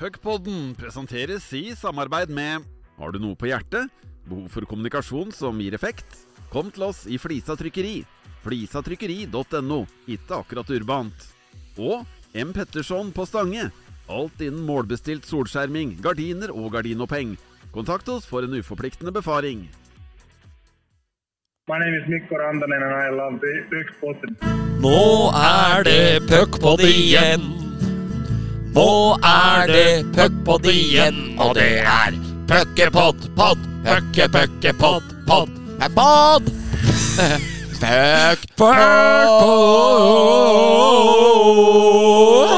Puckpodden presenteres i samarbeid med Har du noe på hjertet? Behov for kommunikasjon som gir effekt? Kom til oss i Flisa trykkeri. Flisatrykkeri.no. Ikke akkurat urbant. Og M. Petterson på Stange. Alt innen målbestilt solskjerming, gardiner og gardinoppheng. Kontakt oss for en uforpliktende befaring. My name is Mikko Rantanen and I love the Puckpodden. Nå er det puckpod igjen. Nå er det puckpod igjen, og det er puckepod, pod, pucke, pucke, pod, pod, puckpod. Puck,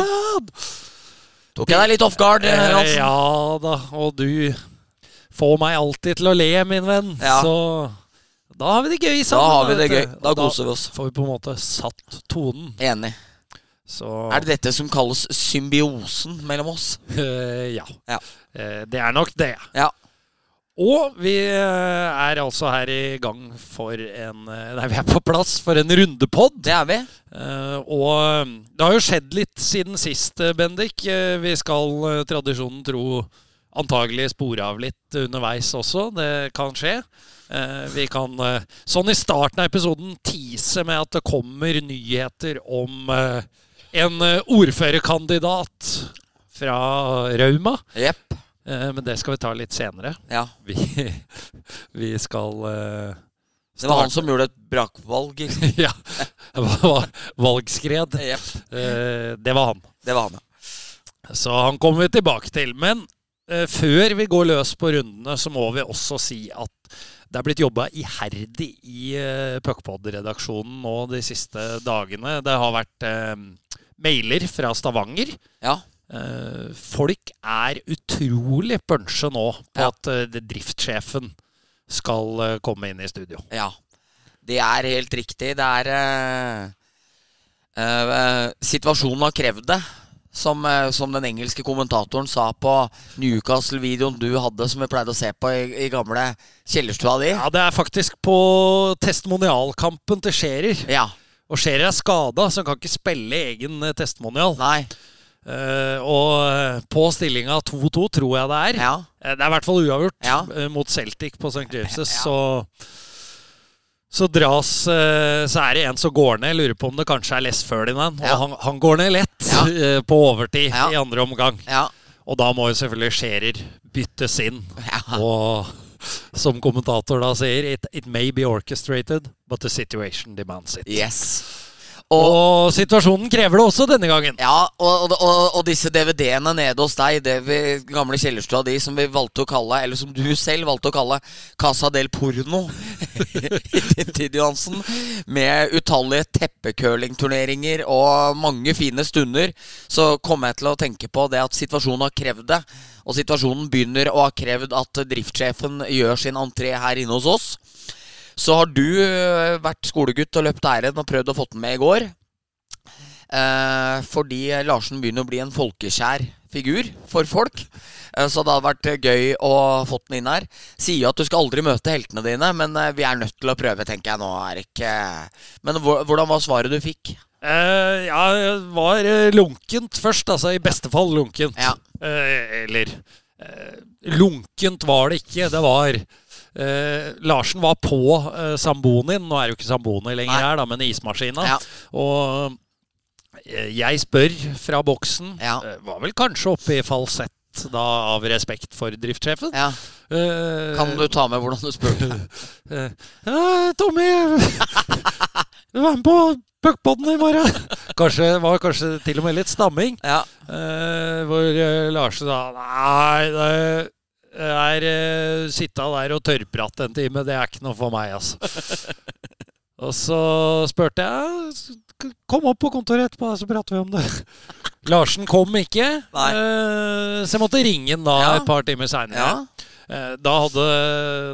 puckpod. Tok jeg deg litt off guard, Eh, ja da, og du får meg alltid til å le, min venn. Ja. Så da har vi det gøy sammen. Da har vi det gøy. Da koser vi oss. får vi på en måte satt tonen. Enig. Så Er det dette som kalles symbiosen mellom oss? Uh, ja. Ja. Uh, det er nok det. Ja. Og vi eh, er altså her i gang for en Nei, vi er på plass for en rundepod. Det er vi. Uh, og det har jo skjedd litt siden sist, Bendik. Vi skal tradisjonen tro antagelig spore av litt underveis også. Det kan skje. Vi kan sånn i starten av episoden tease med at det kommer nyheter om en eh, ordførerkandidat fra Rauma. Jepp. Eh, men det skal vi ta litt senere. Ja. Vi, vi skal eh, Det var han som gjorde et brakvalg. Ja. Valgskred. Yep. Det var han. Det var han, ja. Så han kommer vi tilbake til. Men før vi går løs på rundene, så må vi også si at det er blitt jobba iherdig i uh, Puckpod-redaksjonen nå de siste dagene. Det har vært mailer fra Stavanger. Ja. Eh, folk er utrolig punsje nå på Ja. at eh, driftssjefen skal eh, komme inn i studio. Ja. Det er helt riktig. Det er uh, uh, Situasjonen har krevd det. Som, som den engelske kommentatoren sa på Newcastle-videoen du hadde, som vi pleide å se på i, i gamle kjellerstua di. Ja, det er faktisk på testimonialkampen til Scherer. Ja. Og Scherer er skada, så han kan ikke spille egen testmonial. testimonial. Nei. Uh, og eh, på stillinga 2-2 tror jeg det er. Ja. Eh, det er i hvert fall uavgjort Ja. eh, mot Celtic på St. James'. Ja. Så, så dras eh, Så er det en som går ned. Jeg lurer på om det kanskje er Les Ferdinand. Ja. Og han, han går ned lett eh, på overtid i andre omgang. Ja. Og da må jo selvfølgelig Scherer byttes inn. Ja. Og som kommentator da sier it, it may be orchestrated, but the situation demands it. Yes. Og, Og situasjonen krever det også denne gangen. ja, og, og, og, disse DVD-ene nede hos deg, det vi, gamle kjellerstua di, som vi valgte å kalle, eller som du selv valgte å kalle Casa del Porno i din tid, Johansen, med utallige teppecurlingturneringer og mange fine stunder, så kom jeg til å tenke på det at situasjonen har krevd det. Og situasjonen begynner å ha krevd at driftssjefen gjør sin entré her inne hos oss. Så har du øh, vært skolegutt og løpt ærend og prøvd å få den med i går. Eh, fordi Larsen begynner å bli en folkekjær figur for folk. Eh, så det hadde vært eh, gøy å få den inn her. Sier jo at du skal aldri møte heltene dine, men eh, vi er nødt til å prøve, tenker jeg nå. Erik. Men hvordan var svaret du fikk? Eh, ja, det var eh, lunkent først. Altså i beste fall lunkent. Ja. Eh, eller eh, Lunkent var det ikke. Det var eh, Larsen var på eh, Sambonien. Nå er det jo ikke Samboni lenger Nei. her, da, men ismaskina. Ja. Og eh, jeg spør fra boksen. Ja. eh, var vel kanskje oppe i falsett da, av respekt for driftssjefen. Ja. Kan du ta med hvordan du? Eh, Tommy Er med på puckpodden i morgen. Kanskje, var kanskje til og med litt stamming. Ja. Eh, hvor eh, Larsen sa Nei, det er eh, sitte der og tørrprate en time, det er ikke noe for meg, altså. og så spurte jeg Kom opp på kontoret etterpå, så prater vi om det. Larsen kom ikke, eh, så jeg måtte ringe han da Ja. et par timer seinere. ja. Eh, Da hadde,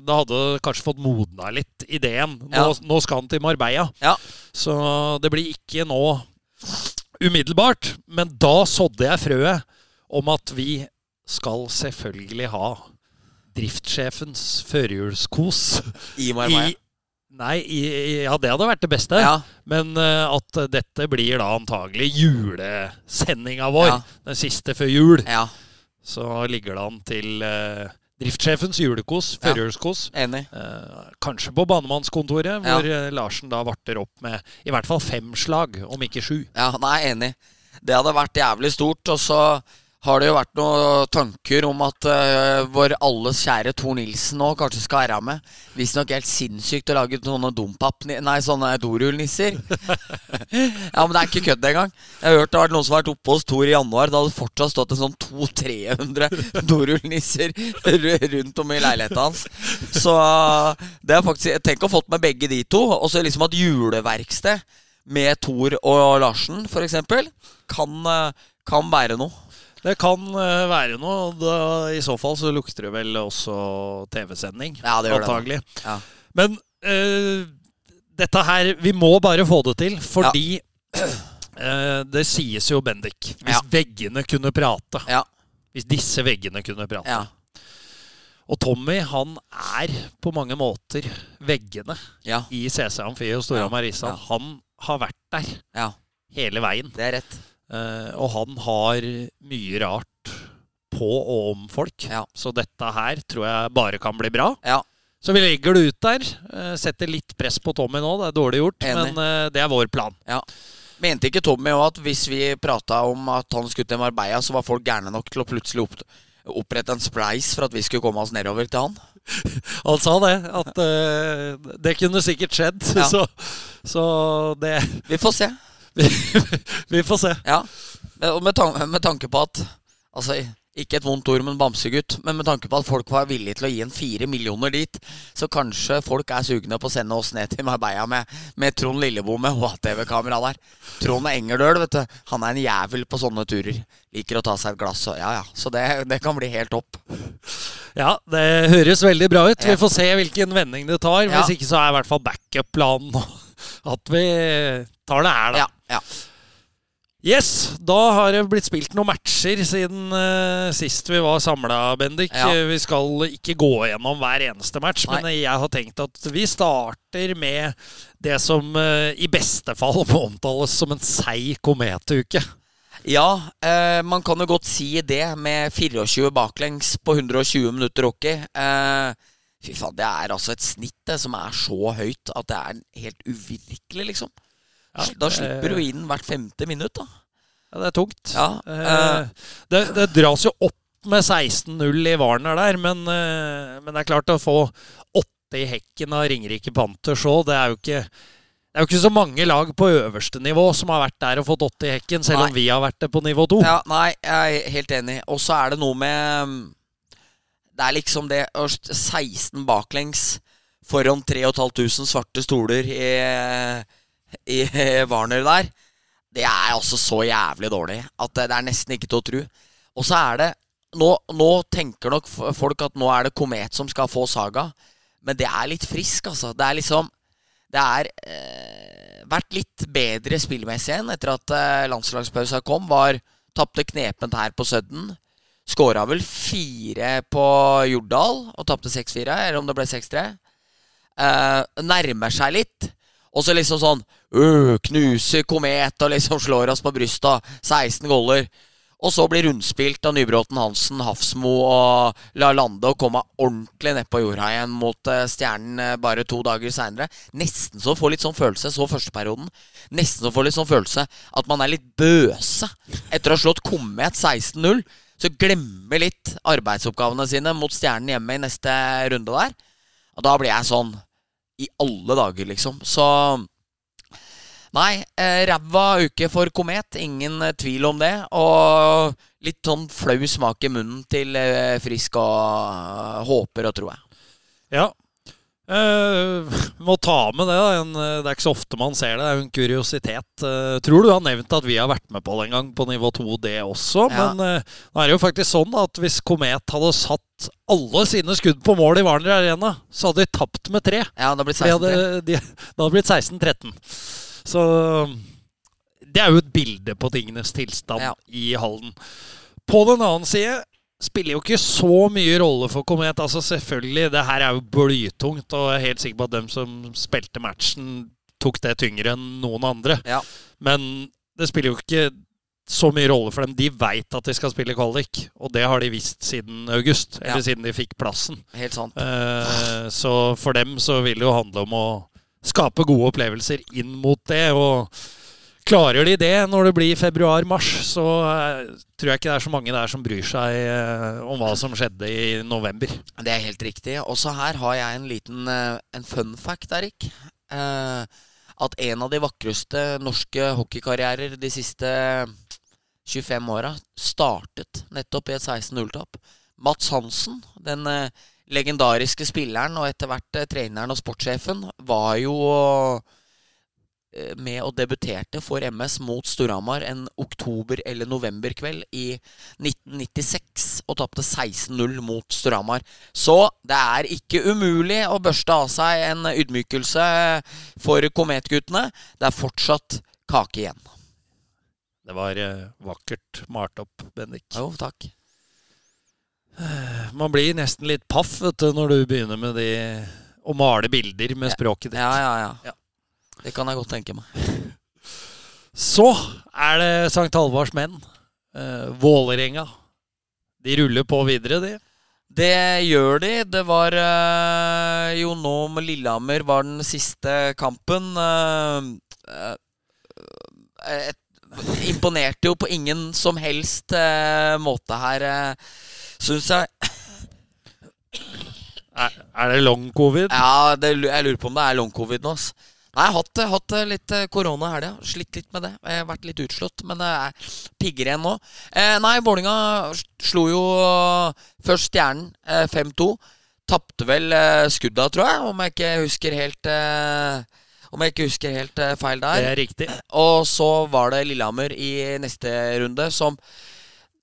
da hadde kanskje fått modna litt ideen. Nå, Ja. nå skal han til Marbella. Ja. Så det blir ikke nå umiddelbart. Men da sådde jeg frøet om at vi skal selvfølgelig ha driftssjefens førjulskos I Marbella. i Nei, ja, det hadde vært det beste. Ja. Men uh, at dette blir da antagelig julesendinga vår. Ja. Den siste før jul. Ja. så ligger det an til eh, driftssjefens julekos, Ja. Enig. Eh, kanskje på banemannskontoret, hvor ja. Larsen da varter opp med i hvert fall fem slag, om ikke sju. Ja, nei, enig. Det hadde vært jævlig stort. Og så har det jo vært noen tanker om at uh, vår alles kjære Tor Nilsen nå kanskje skal være med. Visstnok helt sinnssykt å lage sånne dompap... Nei, sånne dorullnisser. ja, men det er ikke kødd engang. Jeg har hørt det har vært noen som har vært oppe hos Tor i januar. Det hadde fortsatt stått en sånn 200-300 dorullnisser rundt om i leiligheten hans. Så uh, det er faktisk Tenk å ha fått med begge de to. Og så liksom at juleverksted med Thor og Larsen, f.eks., kan, eh, kan være noe. Det kan eh, være noe. Da, I så fall så lukter det vel også TV-sending. Ja, det gjør det. Ja. Men uh, dette her Vi må bare få det til, fordi eh, Det sies jo, Bendik, hvis Ja. veggene kunne prate Ja. Hvis disse veggene kunne prate Ja. Og Tommy, han er på mange måter veggene Ja. i CC Amfi og Storhamar Ja. Island. Ja. Han har vært der ja. hele veien. Det er rett. Eh, og han har mye rart på og om folk. Ja. Så dette her tror jeg bare kan bli bra. Ja. Så vi legger det ut der. eh, setter litt press på Tommy nå. Det er dårlig gjort, Enig. men eh, det er vår plan. Ja. Mente ikke Tommy òg at hvis vi prata om at han skulle til Marbella, så var folk gærne nok til å plutselig opp, opprette en spleis for at vi skulle komme oss nedover til han? Han sa det, at uh, det kunne sikkert skjedd. Ja. Så, så det Vi får se. Vi får se. Ja. Og med, tan med tanke på at Altså, ikke et vondt ord, men bamsegutt. Men med tanke på at folk var villige til å gi en fire millioner dit, så kanskje folk er sugne på å sende oss ned til Marbella med, med Trond Lilleboe med HTV-kamera der. Trond Engerdøl, vet du. Han er en jævel på sånne turer. Liker å ta seg et glass og Ja, ja. Så det, det kan bli helt topp. Ja, det høres veldig bra ut. Vi får se hvilken vending det tar. Ja. Hvis ikke så er i hvert fall backup-planen at vi tar det her, da. Ja, ja. Yes, da har det blitt spilt noen matcher siden uh, sist vi var samla, Bendik. Ja. Vi skal ikke gå gjennom hver eneste match, Nei. men jeg har tenkt at vi starter med det som uh, i beste fall må omtales som en seig kometuke. Ja, eh, man kan jo godt si det med 24 baklengs på 120 minutter hockey. Eh, fy faen, det er altså et snitt det, som er så høyt at det er helt uvirkelig, liksom. Ja, da slipper du inn hvert femte minutt, da. Ja, det er tungt. Ja, Eh, det, det dras jo opp med 16-0 i Warner der, men, eh, men det er klart å få åtte i hekken av Ringerike Panthers òg, det er jo ikke det er jo ikke så mange lag på øverste nivå som har vært der og fått åtte i hekken, selv Nei. om vi har vært det på nivå to. Ja, nei, jeg er helt enig. Og så er det noe med Det er liksom det 16 baklengs foran 3500 svarte stoler i, i Warner der. Det er altså så jævlig dårlig at det, er nesten ikke til å tro. Og så er det nå, nå tenker nok folk at nå er det Komet som skal få Saga, men det er litt frisk, altså. Det er liksom Det er eh, vært litt bedre spillmessig igjen etter at eh, landslagspausa kom. Var Tapte knepent her på Sudden. Skåra vel fire på Jordal og tapte 6-4, eller om det ble 6-3. Eh, nærmer seg litt. Og så liksom sånn øh, Knuser Komet og liksom slår oss på brystet. 16 goller. Og så blir rundspilt av Nybråten Hansen, Hafsmo og La Lande og komme ordentlig nedpå jorda igjen mot eh, Stjernen eh, bare to dager seinere. Nesten så får litt sånn følelse, så førsteperioden. Nesten så får litt sånn følelse at man er litt bøse etter å ha slått Komet 16-0. Så glemmer litt arbeidsoppgavene sine mot Stjernen hjemme i neste runde der. Og da blir jeg sånn I alle dager, liksom. Så Nei, eh, ræva uke for Komet. Ingen eh, tvil om det. Og litt sånn flau smak i munnen til eh, Frisk og håper og tror jeg. Ja. Eh, må ta med det. da en, eh, Det er ikke så ofte man ser det. Det er jo en kuriositet. Eh, tror du har nevnt at vi har vært med på det en gang på nivå 2, det også? Ja. Men eh, nå er det jo faktisk sånn at hvis Komet hadde satt alle sine skudd på mål i Warner Arena, så hadde de tapt med tre. Ja, det blir For de 16 hadde, de, det hadde blitt 16-13. Så det er jo et bilde på tingenes tilstand Ja. i Halden. På den annen side spiller jo ikke så mye rolle for Komet. Altså selvfølgelig, det her er jo blytungt, og jeg er helt sikker på at dem som spilte matchen, tok det tyngre enn noen andre. Ja. Men det spiller jo ikke så mye rolle for dem. De veit at de skal spille kvalik, og det har de visst siden august. Eller Ja. siden de fikk plassen. Helt sant. Eh, så for dem så vil det jo handle om å skape gode opplevelser inn mot det. Og klarer de det når det blir februar-mars, så eh, tror jeg ikke det er så mange der som bryr seg eh, om hva som skjedde i november. Det er helt riktig. Også her har jeg en liten eh, en fun fact, Erik. At en av de vakreste norske hockeykarrierer de siste 25 åra startet nettopp i et 16-0-tap. Mats Hansen, den legendariske spilleren og etter hvert eh, treneren og sportssjefen, var jo eh, med og debuterte for MS mot Storhamar en oktober- eller novemberkveld i 1996 og tapte 16-0 mot Storhamar. Så det er ikke umulig å børste av seg en ydmykelse for Kometguttene. Det er fortsatt kake igjen. Det var eh, vakkert malt opp, Bendik. Jo, takk. Man blir nesten litt paff vet du, når du begynner med de å male bilder med språket ditt. Ja, ja, ja. Ja. Det kan jeg godt tenke meg. Så er det St. Halvards menn. Eh, Vålerenga. De ruller på videre, de. Det gjør de. Det var eh, jo nå med Lillehammer var den siste kampen. eh, eh, imponerte jo på ingen som helst måte her, syns jeg. Er, det long covid? Ja, det, jeg lurer på om det er long covid nå. ass. Nei, jeg har hatt, hatt litt eh, korona i helga. Slitt litt med det. Jeg har vært litt utslått, men det er pigger igjen nå. Eh, nei, Vålinga slo jo eh, først Stjernen eh, 5-2. Tapte vel eh, skudda, tror jeg, om jeg ikke husker helt eh, Om jeg ikke husker helt feil der. Det er riktig. Og så var det Lillehammer i neste runde som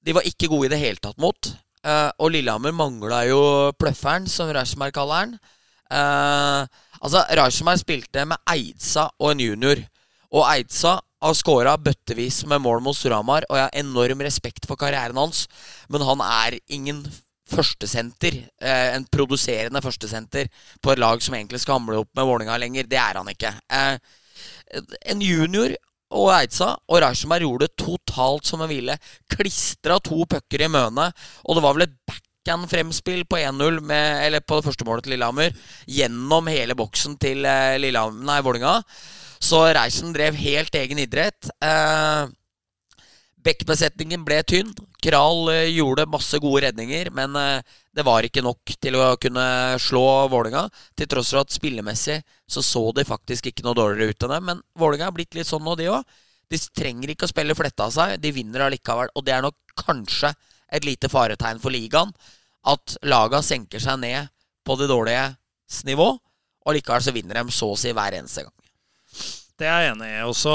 de var ikke gode i det hele tatt mot. Eh, og Lillehammer mangla jo pløfferen, som Reismar kaller den. Uh, altså, Reismar spilte med Eidsa og en junior. Og Eidsa har scora bøttevis med mål mot Storhamar, og jeg har enorm respekt for karrieren hans, men han er ingen førstesenter, Uh, en produserende førstesenter, på et lag som egentlig skal hamle opp med Vålinga lenger. Det er han ikke. En junior og Eidsa og Reichenberg gjorde det totalt som en ville. Klistra to pucker i mønet, og det var vel et backhand-fremspill på 1-0, eller på det første målet til Lillehammer, gjennom hele boksen til eh, Lillehammer, nei, Vålinga. Så Reisen drev helt egen idrett. Eh, Bekkbesetningen ble tynn. Kral eh, gjorde masse gode redninger, men eh, det var ikke nok til å kunne slå Vålinga Til tross for at spillemessig så så de faktisk ikke noe dårligere ut enn dem. Men Vålinga har blitt litt sånn nå, de òg. De trenger ikke å spille fletta av seg. De vinner allikevel. Og det er nok kanskje et lite faretegn for ligaen at laga senker seg ned på det dårliges nivå, og likevel så vinner de så å si hver eneste gang. Det er jeg enig i. Også,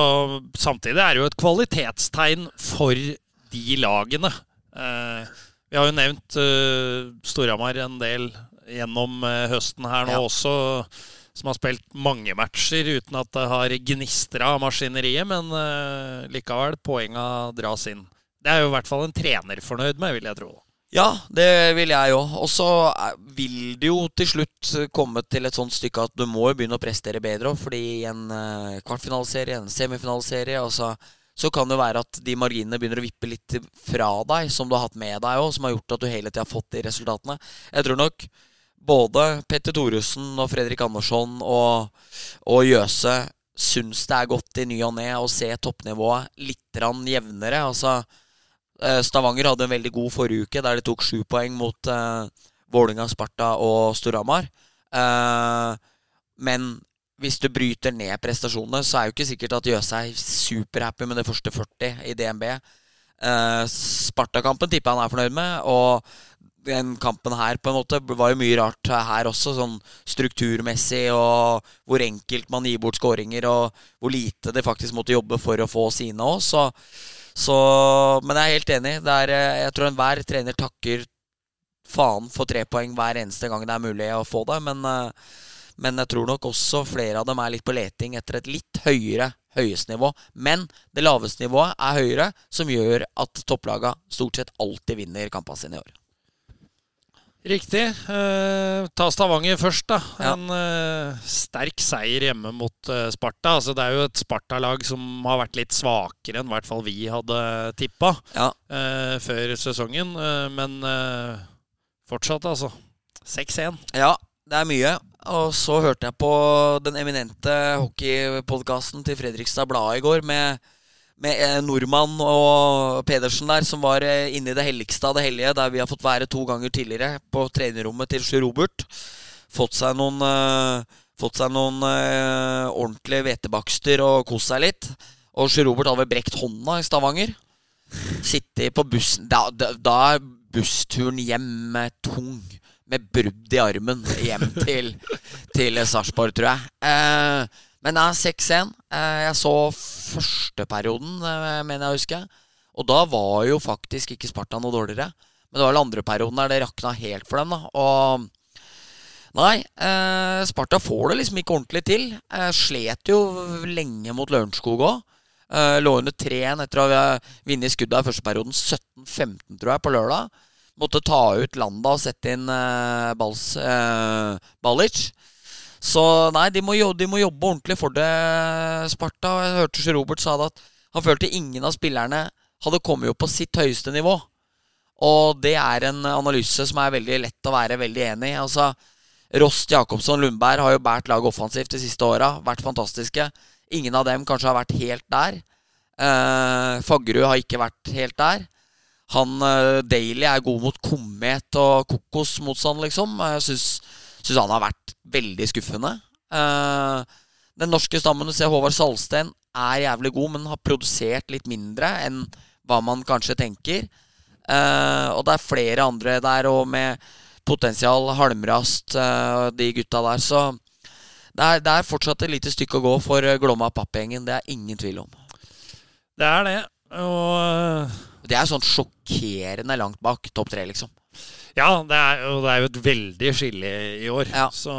samtidig er det jo et kvalitetstegn for de lagene. Eh, vi har jo nevnt uh, Storhamar en del gjennom uh, høsten her nå Ja. også, som har spilt mange matcher uten at det har gnistra av maskineriet, men uh, likevel, poenga dras inn. Det er jo i hvert fall en trener fornøyd med, vil jeg tro. Ja, det vil jeg òg. Og så er- vil det jo til slutt komme til et sånt stykke at du må jo begynne å prestere bedre òg, fordi i en uh, kvartfinaliserie, en semifinaliserie, altså, så kan det være at de marginene begynner å vippe litt fra deg, som du har hatt med deg òg, som har gjort at du hele tida har fått de resultatene. Jeg tror nok både Petter Thoresen og Fredrik Andersson og, og Jøse syns det er godt i ny og ne å se toppnivået litt jevnere. Altså Eh, Stavanger hadde en veldig god forrige uke, der de tok sju poeng mot eh, Vålinga, Sparta og Storhamar. Eh, men hvis du bryter ned prestasjonene, så er jo ikke sikkert at Jøse er superhappy med det første 40 i DNB. Eh, Sparta-kampen tipper han er fornøyd med, og den kampen her på en måte var jo mye rart her også, sånn strukturmessig, og hvor enkelt man gir bort skåringer, og hvor lite de faktisk måtte jobbe for å få sine òg. Så men jeg er helt enig. Er, eh, jeg tror enhver trener takker faen for tre poeng hver eneste gang det er mulig å få det. Men, eh, men jeg tror nok også flere av dem er litt på leting etter et litt høyere høyestnivå. Men det laveste nivået er høyere, som gjør at topplaga stort sett alltid vinner kampene sine i år. Riktig. Eh, ta Stavanger først, da. Ja. En eh, sterk seier hjemme mot eh, Sparta. Altså, det er jo et Sparta-lag som har vært litt svakere enn i hvert fall vi hadde tippa Ja. eh, før sesongen. Eh, men eh, fortsatt, altså. 6-1. Ja, det er mye. Og så hørte jeg på den eminente hockeypodkasten til Fredrikstad Blad i går med, med eh, Nordmann og Pedersen der, som var eh, inne i det helligste av det hellige, der vi har fått være to ganger tidligere, på trenerrommet til Sjur Robert. Fått seg noen, eh, fått seg noen ordentlige hvetebakster og kost seg litt. Og Sjur Robert hadde vel brekt hånda i Stavanger. Sittet på bussen Da, da, da er bussturen hjem tung med brudd i armen hjem til, til Sarpsborg, tror jeg. Eh, men det er 6-1. Eh, jeg så første perioden, eh, mener jeg å huske. Og da var jo faktisk ikke Sparta noe dårligere. Men det var den andre perioden der det rakna helt for dem. da Og Nei, eh, Sparta får det liksom ikke ordentlig til. Eh, slet jo lenge mot Lørenskog òg. Eh, lå under 3-1 etter å ha vunnet skuddet i første perioden 17-15, tror jeg, på lørdag. Måtte ta ut Landa og sette inn eh, Bals, eh, Balic. Så nei, de må, jobbe, de må jobbe ordentlig for det, Sparta. Jeg hørte Sjø Robert sa det at han følte ingen av spillerne hadde kommet opp på sitt høyeste nivå. Og det er en analyse som er veldig lett å være veldig enig i. Altså, Rost, Jacobsson, Lundberg har jo båret laget offensivt de siste åra. Vært fantastiske. Ingen av dem kanskje har vært helt der. Eh, Faggerud har ikke vært helt der. Han eh, Daly er god mot komet og kokosmotstand, liksom. Jeg syns, syns han har vært veldig skuffende. Eh, den norske stammen, du ser Håvard Salsten, er jævlig god, men har produsert litt mindre enn hva man kanskje tenker. Eh, og det er flere andre der, og med potensial, Halmrast, eh, de gutta der, så det er, det er fortsatt et lite stykke å gå for Glomma Papp-gjengen. Det er ingen tvil om. Det er det. Og Det er sånn sjokkerende langt bak topp tre, liksom. Ja, det er, og det er jo et veldig skille i år. Ja. Så,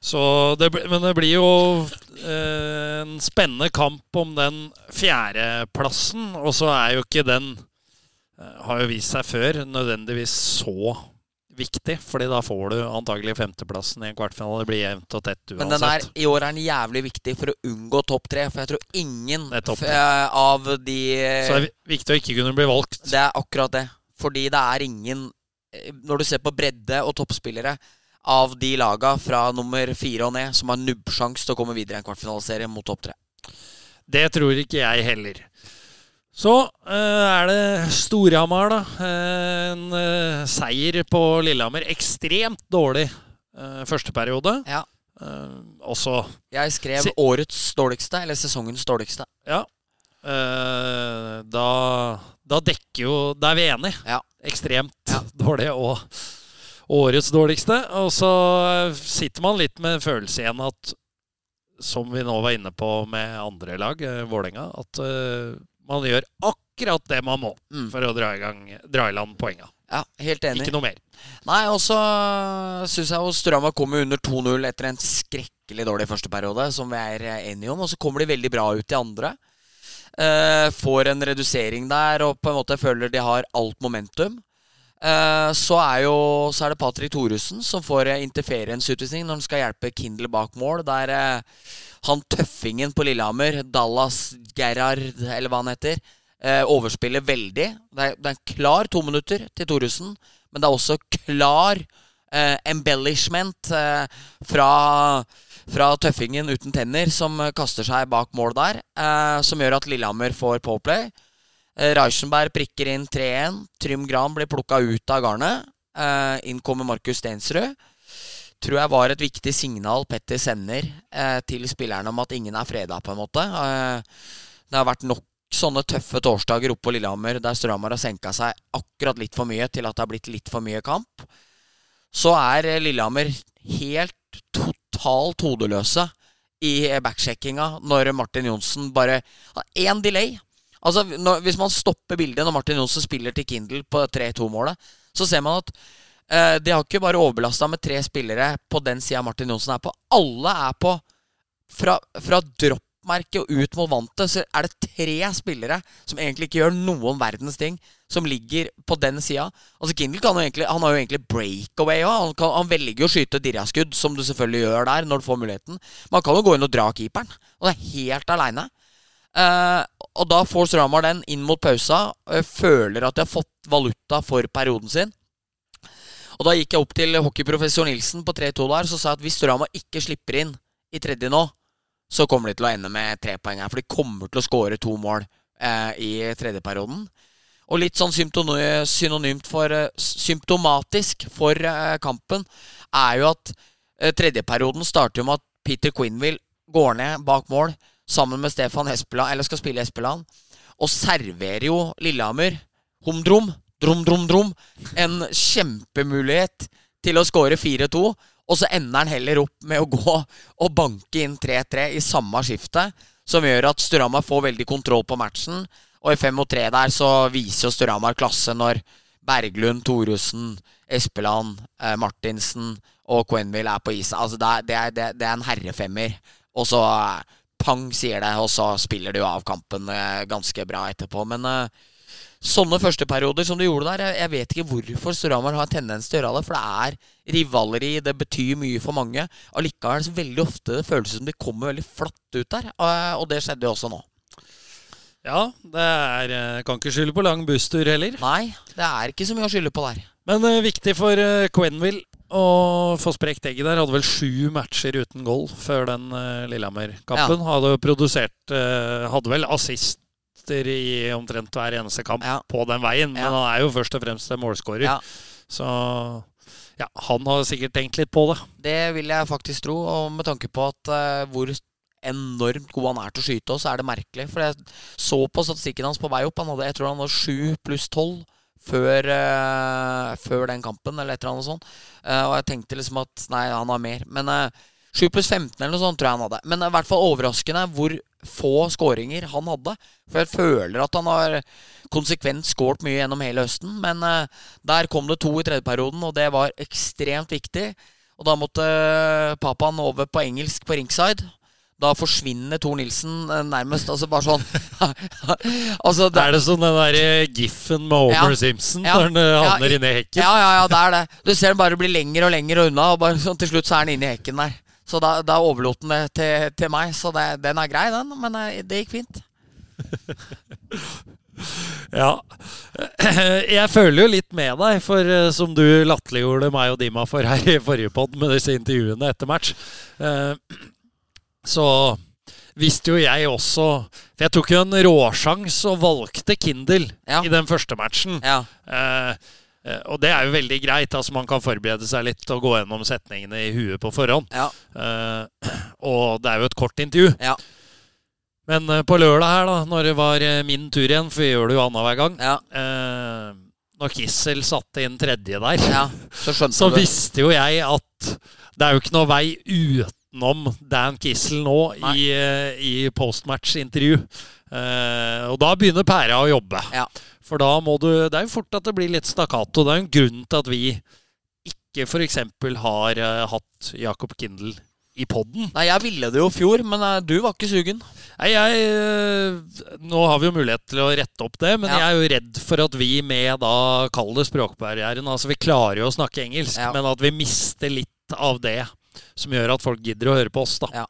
så det, Men det blir jo eh, en spennende kamp om den fjerdeplassen. Og så er jo ikke den eh, Har jo vist seg før nødvendigvis så viktig. Fordi da får du antagelig femteplassen i en kvartfinale. Det blir jevnt og tett uansett. Men den er, i år er den jævlig viktig for å unngå topp tre. For jeg tror ingen eh, av de Så det er viktig å ikke kunne bli valgt. Det er akkurat det. Fordi det er ingen eh, Når du ser på bredde og toppspillere av de laga fra nummer fire og ned som har nubbsjanse til å komme videre i en kvartfinaliserie mot topp tre. Det tror ikke jeg heller. Så eh, er det Storhamar, da. Eh, en seier på Lillehammer. Ekstremt dårlig første periode. Ja. Også Jeg skrev årets dårligste, eller sesongens dårligste. Ja. Eh, da, da dekker jo Da er vi enige. Ja. Ekstremt Ja. dårlig og årets dårligste. Og så sitter man litt med følelse igjen at som vi nå var inne på med andre lag, eh, Vålerenga, at uh, man gjør akkurat det man må Mm. for å dra i, gang, dra i land poenga. Ja, helt enig. Ikke noe mer. Nei, og så syns jeg Strømma kommer under 2-0 etter en skrekkelig dårlig første periode, som vi er enige om. Og så kommer de veldig bra ut i andre. Eh, får en redusering der og på en måte føler de har alt momentum. Eh, så, er jo, så er det Patrick Thoresen som får eh, interference-utvisning når han skal hjelpe Kindle bak mål. Der han tøffingen på Lillehammer, Dallas Gerhard, eller hva han heter, overspiller veldig. Det er, det er en klar to minutter til Thoresen, men det er også klar embellishment fra, fra tøffingen uten tenner, som eh, kaster seg bak mål der, eh, som gjør at Lillehammer får påplay. Eh, Reichenberg prikker inn 3-1. Trym Gran blir plukka ut av garnet. Eh, inn kommer Markus Stensrud. Tror jeg var et viktig signal Petter sender eh, til spillerne om at ingen er freda, på en måte. Eh, det har vært nok sånne tøffe torsdager oppe på Lillehammer der Strømmer har senka seg akkurat litt for mye til at det har blitt litt for mye kamp. Så er eh, Lillehammer helt totalt hodeløse i backsjekkinga når Martin Johnsen bare har én delay. Altså, når, Hvis man stopper bildet når Martin Johnsen spiller til Kindle på 3-2-målet, så ser man at eh, de har ikke bare overbelasta med tre spillere på den sida Martin Johnsen er på. Alle er på fra, fra drop toppmerket og ut mot vantet, så er det tre spillere som egentlig ikke gjør noen verdens ting, som ligger på den sida. Altså Kindle kan jo egentlig, han har jo egentlig breakaway òg. Han, kan- han velger å skyte dirraskudd, som du selvfølgelig gjør der, når du får muligheten. Men han kan jo gå inn og dra keeperen, og det er helt aleine. Uh, og da får Stramar den inn mot pausa. Og jeg føler at de har fått valuta for perioden sin. Og da gikk jeg opp til hockeyprofessor Nilsen på 3-2 der, så sa jeg at hvis Stramar ikke slipper inn i tredje nå, så kommer de til å ende med tre poeng her. For de kommer til å skåre to mål eh, i tredjeperioden. Og litt sånn synonymt for eh, Symptomatisk for eh, kampen er jo at eh, tredjeperioden starter med at Peter Quinville går ned bak mål sammen med Stefan Hespeland, eller skal spille Espeland, og serverer jo Lillehammer humdrom, drom, drom, drom, en kjempemulighet til å skåre 4-2. Og så ender han heller opp med å gå og banke inn 3-3 i samme skifte, som gjør at Sturhamar får veldig kontroll på matchen. Og i 5-3 der så viser jo Sturhamar klasse når Berglund, Thoresen, Espeland, eh, Martinsen og Quenville er på isen. Altså det er, det, er, det, er, en herrefemmer. Og så eh, pang, sier det, og så spiller jo av kampen eh, ganske bra etterpå. Men eh, sånne førsteperioder som du gjorde der, jeg, vet ikke hvorfor Storhamar har en tendens til å gjøre det. For det er rivaleri, det betyr mye for mange. Allikevel så veldig ofte det føles som de kommer veldig flatt ut der. Og det skjedde jo også nå. Ja, det er eh, Kan ikke skylde på lang busstur heller. Nei, det er ikke så mye å skylde på der. Men uh, viktig for uh, Quenville å få sprekt egget der. Hadde vel sju matcher uten goal før den uh, Lillehammer-kampen. Hadde jo produsert uh, Hadde vel assister i omtrent hver eneste kamp Ja. på den veien. Men Ja. han er jo først og fremst målskårer. Ja. Så ja, han har sikkert tenkt litt på det. Det vil jeg faktisk tro, og med tanke på at uh, hvor enormt god han er til å skyte, også, så er det merkelig. For jeg så på statistikken hans på vei opp. Han hadde, jeg tror han hadde sju pluss tolv før, uh, før den kampen, eller et eller annet sånt. Uh, og jeg tenkte liksom at nei, han har mer. Men uh, 7 pluss 15 eller noe sånt tror jeg han hadde. Men i hvert fall overraskende hvor få skåringer han hadde. For jeg føler at han har konsekvent skåret mye gjennom hele høsten. Men eh, der kom det to i tredje perioden, og det var ekstremt viktig. Og da måtte pappaen papaen over på engelsk på ringside. Da forsvinner Tor Nilsen eh, nærmest. Altså bare sånn Altså Det er det sånn den der eh, giffen med Homer Ja. Simpson Ja. når han eh, Ja, havner i- inne hekken? Ja, ja, ja, det er det. Du ser den bare bli lenger og lenger unna, og bare sånn, til slutt så er den inne i hekken der. Så da, da overlot han det til, til meg. Så det, den er grei, den. Men eh, det gikk fint. Ja. Jeg føler jo litt med deg, for eh, som du latterliggjorde meg og Dima for her i forrige pod med disse intervjuene etter match, eh, så visste jo jeg også For jeg tok jo en råsjans og valgte Kindle Ja. i den første matchen. Ja. Eh, eh, og det er jo veldig greit. altså Man kan forberede seg litt og gå gjennom setningene i huet på forhånd. Ja. Uh, og det er jo et kort intervju. Ja. Men eh, på lørdag her, da når det var eh, min tur igjen, for vi gjør det jo annenhver gang Ja. uh, Når Kissel satte inn tredje der, ja. Så så visste jo jeg at det er jo ikke noe vei utenom Dan Kissel nå Nei. i, eh, i postmatch-intervju. Uh, og da begynner pæra å jobbe. Ja. For da må du Det er jo fort at det blir litt stakkato. Det er jo en grunn til at vi ikke f.eks. har uh, hatt Jacob Kindel i poden. Nei, jeg ville det jo i fjor, men uh, du var ikke sugen. Nei, jeg uh, Nå har vi jo mulighet til å rette opp det, men Ja. jeg er jo redd for at vi med da Kall det språkbarrieren Altså, vi klarer jo å snakke engelsk, Ja. men at vi mister litt av det som gjør at folk gidder å høre på oss, da. Ja.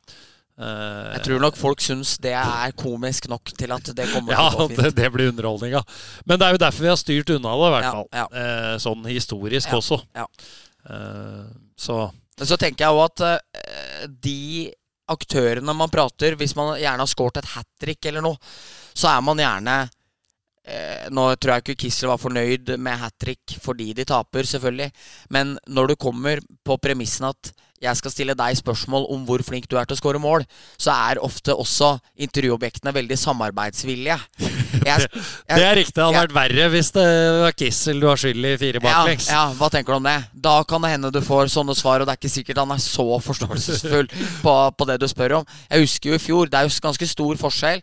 Eh, Jeg tror nok folk syns det er komisk nok til at det kommer ja, til å gå det, fint. det blir underholdninga. Men det er jo derfor vi har styrt unna det, i hvert Ja, fall. ja. Eh, sånn historisk Ja, også. ja. Eh, så Men så tenker jeg òg at de aktørene man prater Hvis man gjerne har skåret et hat trick eller noe, så er man gjerne Nå tror jeg ikke Kissel var fornøyd med hat trick fordi de taper, selvfølgelig. Men når du kommer på premissen at jeg skal stille deg spørsmål om hvor flink du er til å skåre mål, så er ofte også intervjuobjektene veldig samarbeidsvillige. Jeg, Det er riktig. Det hadde vært verre hvis det var Kissel du har skyld i fire baklengs. ja, hva tenker du om det? Da kan det hende du får sånne svar, og det er ikke sikkert han er så forståelsesfull på, på det du spør om. Jeg husker jo i fjor, det er jo ganske stor forskjell.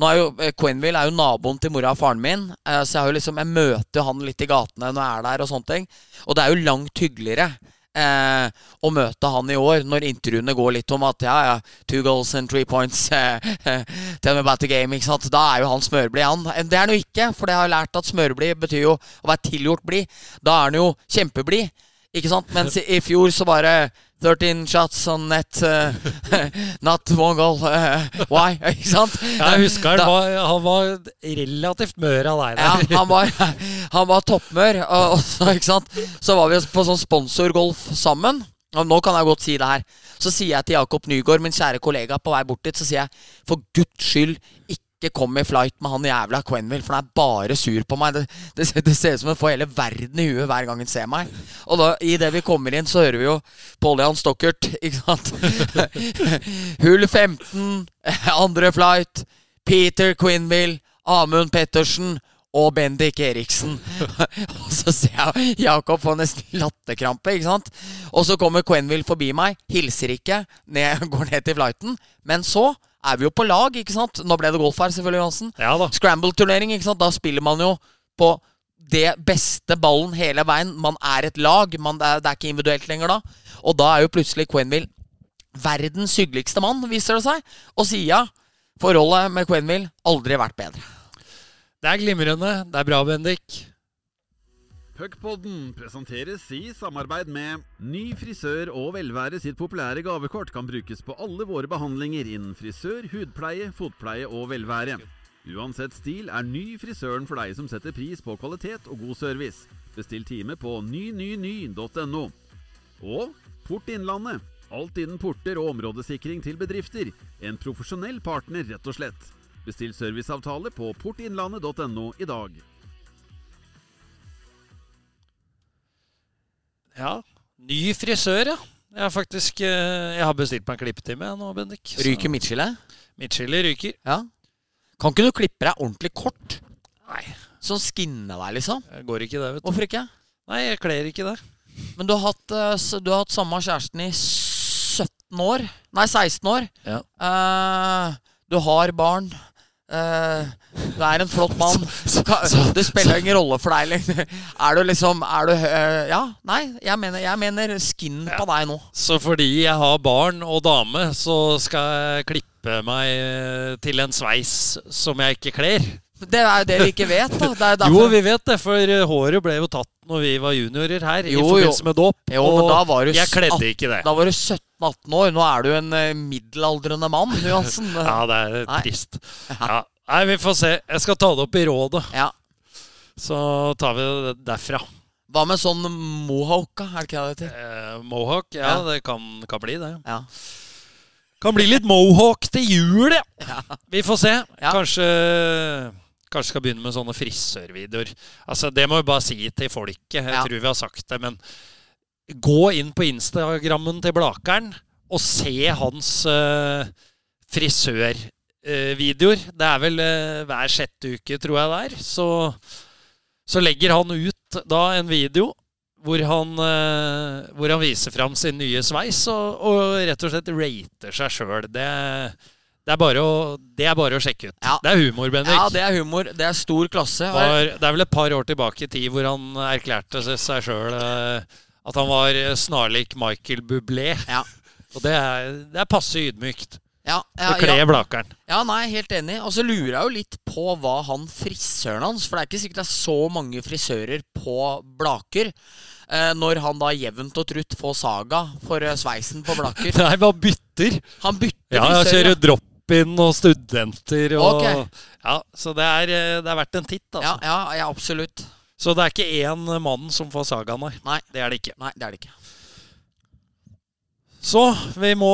Nå er jo eh, Quenville er jo naboen til mora og faren min, eh, så jeg, har jo liksom, jeg møter jo han litt i gatene når jeg er der, og sånne ting. Og det er jo langt hyggeligere eh, å møte han i år, når intervjuene går litt om at ja, ja, two goals and three points eh, Tell me about the game, ikke sant. Da er jo han smørblid, han. Eh, Det er han jo ikke, for det har jeg lært at smørblid betyr jo å være tilgjort blid. Da er han jo kjempeblid, ikke sant. Mens i, i fjor så bare 13 shots on net, uh, not one goal. Uh, why? Ikke sant? Jeg husker han Da- var, han var relativt mør av deg ja, han var, han var toppmør. Og, og så, ikke sant? så var vi på sånn sponsorgolf sammen. Og nå kan jeg godt si det her. Så sier jeg til Jakob Nygaard, min kjære kollega, på vei bort dit, så sier jeg for guds skyld ikke kom i flight med han jævla Quenville, for han er bare sur på meg. Det, det, det ser ut som han får hele verden i huet hver gang han ser meg. Og da, idet vi kommer inn, så hører vi jo Pål Jan Stokkert, ikke sant? Hull 15, andre flight, Peter Quenville, Amund Pettersen og Bendik Eriksen. og så ser jeg Jakob få nesten latterkrampe, ikke sant? Og så kommer Quenville forbi meg, hilser ikke, ned, går ned til flighten. Men så er vi jo på lag, ikke sant? Nå ble det golf her, selvfølgelig, Johansen. Ja da. Scramble-turnering, ikke sant? Da spiller man jo på det beste ballen hele veien. Man er et lag. Man, det, er, det er ikke individuelt lenger da. Og da er jo plutselig Quenville verdens hyggeligste mann, viser det seg. Og sida, forholdet med Quenville, aldri vært bedre. Det er glimrende. Det er bra, Bendik. Puckpodden presenteres i samarbeid med Ny frisør og velvære sitt populære gavekort kan brukes på alle våre behandlinger innen frisør, hudpleie, fotpleie og velvære. Uansett stil er Ny frisøren for deg som setter pris på kvalitet og god service. Bestill time på nynyny.no. Og Port Innlandet. Alt innen porter og områdesikring til bedrifter. En profesjonell partner, rett og slett. Bestill serviceavtale på portinnlandet.no i dag. Ja. Ny frisør, ja. Jeg har faktisk eh, Jeg har bestilt meg klippetime jeg nå, Bendik. Så- Ryker midtskillet? Midtskillet ryker. Ja. Kan ikke du klippe deg ordentlig kort? Nei, Sånn skinne deg, liksom? det går ikke det, vet du. Hvorfor ikke? Nei, jeg kler ikke det. Men du har hatt, eh, du har hatt samme kjæresten i 17 år? Nei, 16 år. Ja. Uh, du har barn. Eh, du er en flott mann. Det spiller ingen rolle for deg lenger. Er du liksom er du, uh, Ja, nei, jeg mener, jeg mener skinn på deg nå. Så fordi jeg har barn og dame, så skal jeg klippe meg til en sveis som jeg ikke kler. Det er jo det vi ikke vet, da. Er derfor, Jo, vi vet det, for eh, håret ble jo tatt når vi var juniorer her, i forbindelse jo. med dåp. Jo, men da var du jeg kledde ikke det. Da var du 17-18 år. Nå er du en eh, middelaldrende mann, Johansen. Ja, det er Nei. trist. Ja. Nei, vi får se. Jeg skal ta det opp i rådet, Ja. så tar vi det derfra. Hva med sånn mohawk. Er det ikke det det heter? Eh, mohawk, ja, Ja. det kan, kan bli det. Ja. Kan bli litt mohawk til jul, ja. Vi får se. Kanskje Kanskje skal begynne med sånne frisørvideoer. Altså, Det må vi bare si til folket. Jeg Ja. tror vi har sagt det. Men gå inn på Instagrammen til Blakeren og se hans uh, frisørvideoer. det er vel uh, hver sjette uke, tror jeg det er. Så, så legger han ut da en video hvor han, eh, hvor han viser fram sin nye sveis og, og rett og slett rater seg sjøl. Det, det, er bare å- det er bare å sjekke ut. Ja. Det er humor, Bendik. ja, det er humor. Det er stor klasse. var, det er vel et par år tilbake i tid hvor han erklærte seg- sjøl at han var snarlik Michael Bublé. Ja. Og det er, det er passe ydmykt. Ja, ja, Det kler ja. Blakeren. ja, nei, helt enig. Og så lurer jeg jo litt på hva han frisøren hans For det er ikke sikkert det er så mange frisører på Blaker. Eh, når han da jevnt og trutt får saga for eh, sveisen på Blaker. Nei, han bytter? Han bytter Ja, jeg frisør. kjører drop-in og studenter og okay. Ja, så det er, eh, det er verdt en titt, Ja, altså. ja, ja, absolutt. Så det er ikke én mann som får sagaen her. Nei. Det er det ikke. Nei, det er det ikke. Så vi må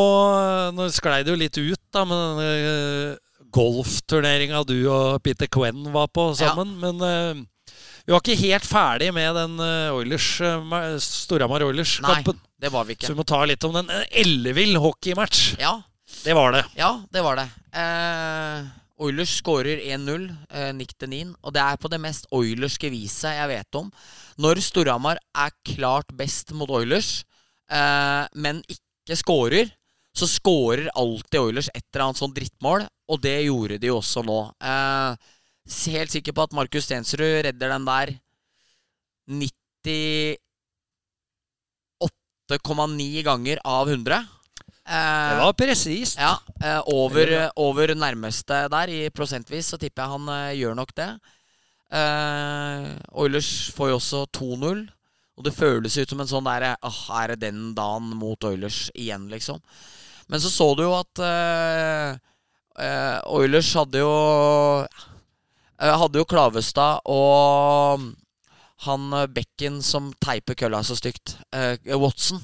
Nå sklei det jo litt ut, da, med denne eh, golfturneringa du og Peter Quinn var på sammen. Men uh, vi var ikke helt ferdig med den uh, Oilers, eh, Storhamar Oilers-kampen. det var vi Så vi må ta litt om den En ellevill hockeymatch. Ja, Det var det. ja det var det. Eh, Oilers skårer 1-0, eh, Nick Denin, og det er på det mest Oilerske viset jeg vet om. Når Storhamar er klart best mot Oilers, eh, men ikke skårer, så skårer alltid Oilers et eller annet sånn drittmål, og det gjorde de også nå. Eh, helt sikker på at Markus Stensrud redder den der 98,9 ganger av 100. Eh, Det var presist. ja, eh, over, over nærmeste der, i prosentvis, så tipper jeg han eh, gjør nok det. Oilers får jo også 2-0. Og det føles ut som en sånn der oh, Er det den dagen mot Oilers igjen, liksom? Men så så du jo at uh, uh, Oilers hadde jo uh, Hadde jo Klavestad og han eh, bekken som teiper kølla så stygt, Watson.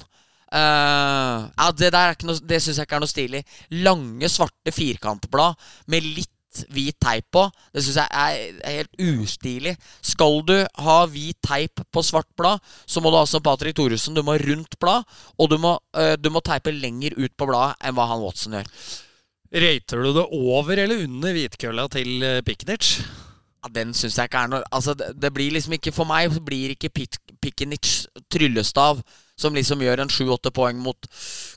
Eh, ja, Det der er ikke noe, Det syns jeg ikke er noe stilig. Lange, svarte firkantblad med litt hvit teip på. Det syns jeg er helt ustilig. Skal du ha hvit teip på svart blad, så må du ha som Patrick Thoresen. Du må ha rundt blad, og du må, uh, du må teipe lenger ut på bladet enn hva han Watson gjør. Rater du det over eller under hvitkølla til eh, Piknic? Ja, den syns jeg ikke er noe Altså, det, det blir liksom ikke For meg blir ikke Pit, Pikenic tryllestav som liksom gjør en sju-åtte poeng mot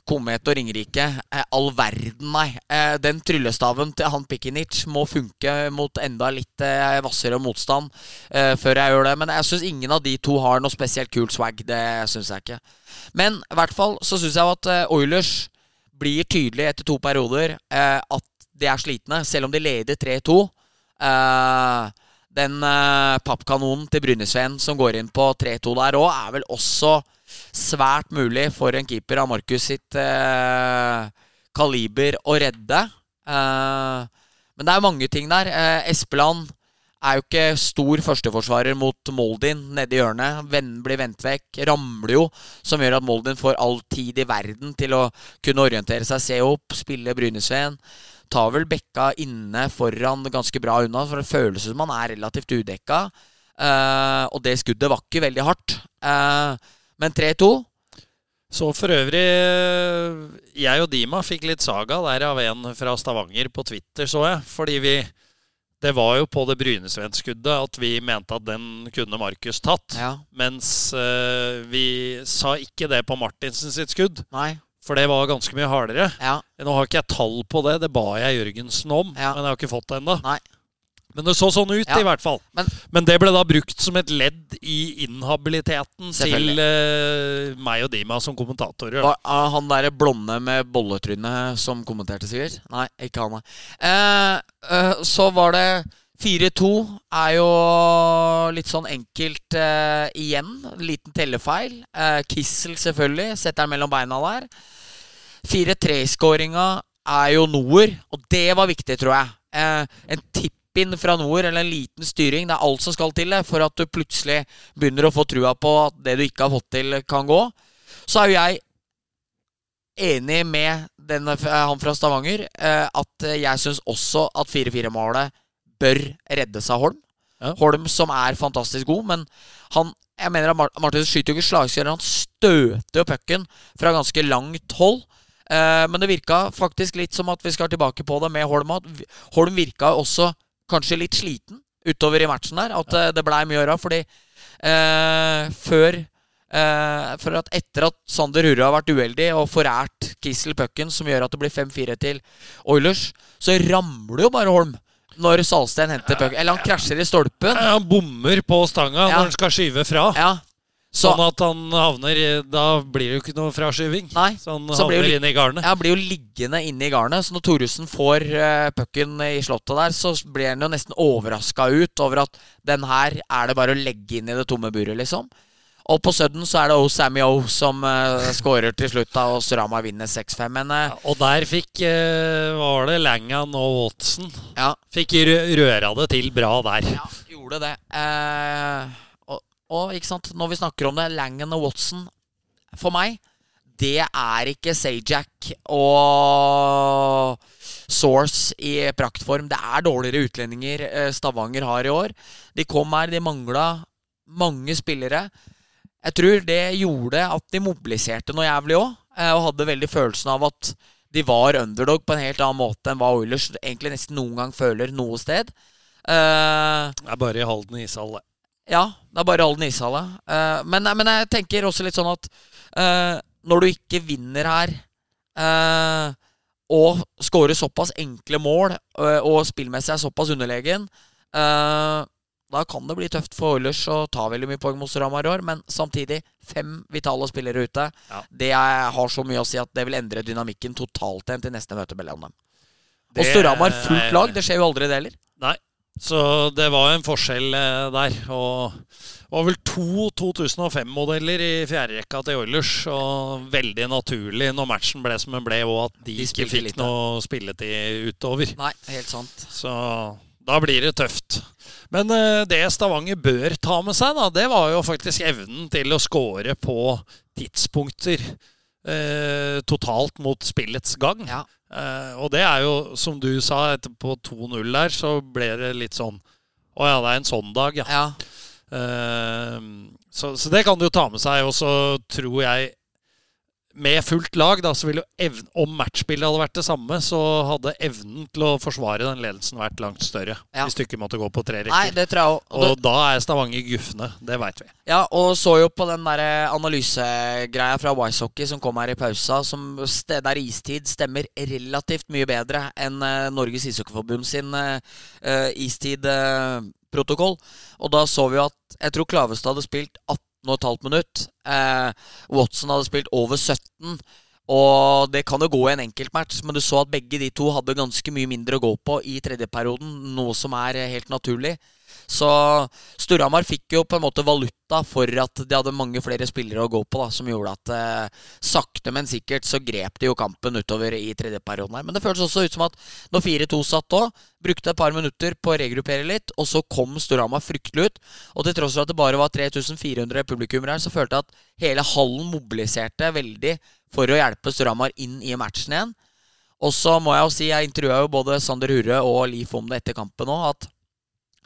Komet og Ringerike. Eh, all verden, nei. Eh, den tryllestaven til han Pikinic må funke mot enda litt eh, vassere motstand eh, før jeg gjør det. Men jeg syns ingen av de to har noe spesielt kult swag. Det syns jeg ikke. Men i hvert fall så syns jeg at eh, Oilers blir tydelig etter to perioder eh, at de er slitne, selv om de leder 3-2. Eh, den pappkanonen til Brynesveen som går inn på 3-2 der òg, er vel også svært mulig for en keeper av Markus sitt eh, kaliber å redde. Eh, men det er mange ting der. Eh, Espeland er jo ikke stor førsteforsvarer mot Moldin nede i hjørnet. Venn, blir vendt vekk. Ramler jo, som gjør at Moldin får all tid i verden til å kunne orientere seg, se opp, spille Brynesveen. Tar vel bekka inne foran ganske bra unna, for det føles som han er relativt udekka. Eh, og det skuddet var ikke veldig hardt. Eh, men 3-2 Så for øvrig eh, Jeg og Dima fikk litt saga der av en fra Stavanger på Twitter, så jeg. Fordi vi Det var jo på det Brynesveen-skuddet at vi mente at den kunne Markus tatt. Ja, Mens uh, vi sa ikke det på Martinsen sitt skudd. nei. For det var ganske mye hardere. Ja, Nå har ikke jeg tall på det, det ba jeg Jørgensen om. Ja. Men jeg har ikke fått det ennå. Men det så sånn ut, Ja. i hvert fall. Men- Men, det ble da brukt som et ledd i inhabiliteten til eh, meg og Dima som kommentatorer. Var uh, han derre blonde med bolletryne som kommenterte, sikkert? Nei, ikke han, nei. Uh, så var det 4-2 er jo litt sånn enkelt igjen. Liten tellefeil. Kissel, selvfølgelig. Setter den mellom beina der. 4-3-skåringa er jo Noer, og det var viktig, tror jeg. Eh, tipp-in fra nord eller en liten styring, det er alt som skal til det, for at du plutselig begynner å få trua på at det du ikke har fått til, kan gå. Så er jo jeg enig med denne, han fra Stavanger, eh, at jeg syns også at 4-4-målet bør reddes av Holm. Ja. Holm som er fantastisk god, men han jeg mener at Martin skyter jo ikke slagskudd, han støter jo pucken fra ganske langt hold. Eh, men det virka faktisk litt som at vi skal tilbake på det med Holm. Holm virka også kanskje litt sliten utover i matchen der. At ja. det blei mye å gjøre. Fordi eh, før eh, For at etter at Sander Hurra har vært uheldig og forært Kissel pucken, som gjør at det blir 5-4 til Oilers, så ramler jo bare Holm når Salsten henter pucken. Eller han krasjer i stolpen. Ja, Han bommer på stanga Ja. når han skal skyve fra. Ja. Så Sånn at han havner Da blir det jo ikke noe fraskyving. Nei, Så han så havner det inn i garnet. Ja, blir jo liggende inne i garnet, så når Thoresen får uh, pucken i slottet der, så blir han jo nesten overraska ut over at den her er det bare å legge inn i det tomme buret, liksom. Og på Sudden så er det O. Sammy O som uh, skårer til slutt, da, og Surama vinner 6-5. Men eh, Og der fikk uh, var det? Langan og Watson ja, fikk rø- røra det til bra der. ja, gjorde det. Eh, og, ikke sant, når vi snakker om det, Langen og Watson For meg, det er ikke Sajak og Source i praktform. Det er dårligere utlendinger eh, Stavanger har i år. De kom her, de mangla mange spillere. Jeg tror det gjorde at de mobiliserte noe jævlig òg, og hadde veldig følelsen av at de var underdog på en helt annen måte enn hva Oilers egentlig nesten noen gang føler noe sted. Uh, Det er bare i Halden ishall, det. Ja, det er bare all den ishalla. Uh, men, men jeg tenker også litt sånn at uh, når du ikke vinner her uh, og scorer såpass enkle mål eh, og spillmessig er såpass underlegen, eh, Da kan det bli tøft for Oilers å ta veldig mye poeng mot Storhamar i år, men samtidig fem vitale spillere ute. Ja. Det er, har så mye å si at det vil endre dynamikken totalt igjen til neste møte mellom dem. Og Storhamar fullt lag, det skjer jo aldri det heller. Nei. Så det var en forskjell eh, der. Og det var vel to 2005-modeller i fjerderekka til Oilers. Og veldig naturlig når matchen ble som den ble, og at de, De ikke fikk litt, noe spilletid utover. Nei, helt sant. Så da blir det tøft. Men eh, det Stavanger bør ta med seg, da, det var jo faktisk evnen til å score på tidspunkter eh, totalt mot spillets gang. Ja. Eh, og det er jo, som du sa, etter på 2-0 der, så ble det litt sånn Å ja, det er en sånn dag, ja. ja. Eh, så, så det kan du jo ta med seg. Og så tror jeg med fullt lag, da, så ville evnen Om matchbildet hadde vært det samme, så hadde evnen til å forsvare den ledelsen vært langt større. Ja. Hvis du ikke måtte gå på tre rekker. Nei, det tror jeg også. Og da er Stavanger gufne. Det veit vi. Ja, og så jo på den der analysegreia fra Wisehockey som kom her i pausa, som der istid stemmer relativt mye bedre enn eh, Norges ishockeyforbund sin uh, istid-protokoll. og da så vi jo at jeg tror Klavestad hadde spilt 18,5 minutt. Eh, Watson hadde spilt over 17. Og det kan jo gå i en enkeltmatch, men du så at begge de to hadde ganske mye mindre å gå på i tredje perioden, noe som er helt naturlig. Så Storhamar fikk jo på en måte valuta for at de hadde mange flere spillere å gå på, da, som gjorde at eh, sakte, men sikkert så grep de jo kampen utover i tredjeperioden her. Men det føltes også ut som at når 4-2 satt òg, brukte et par minutter på å regruppere litt, og så kom Storhamar fryktelig ut. Og til tross for at det bare var 3400 publikummere her, så følte jeg at hele hallen mobiliserte veldig for å hjelpe Storhamar inn i matchen igjen. Og så må jeg jo si, jeg intervjua jo både Sander Hurre og Liv om det etter kampen òg, at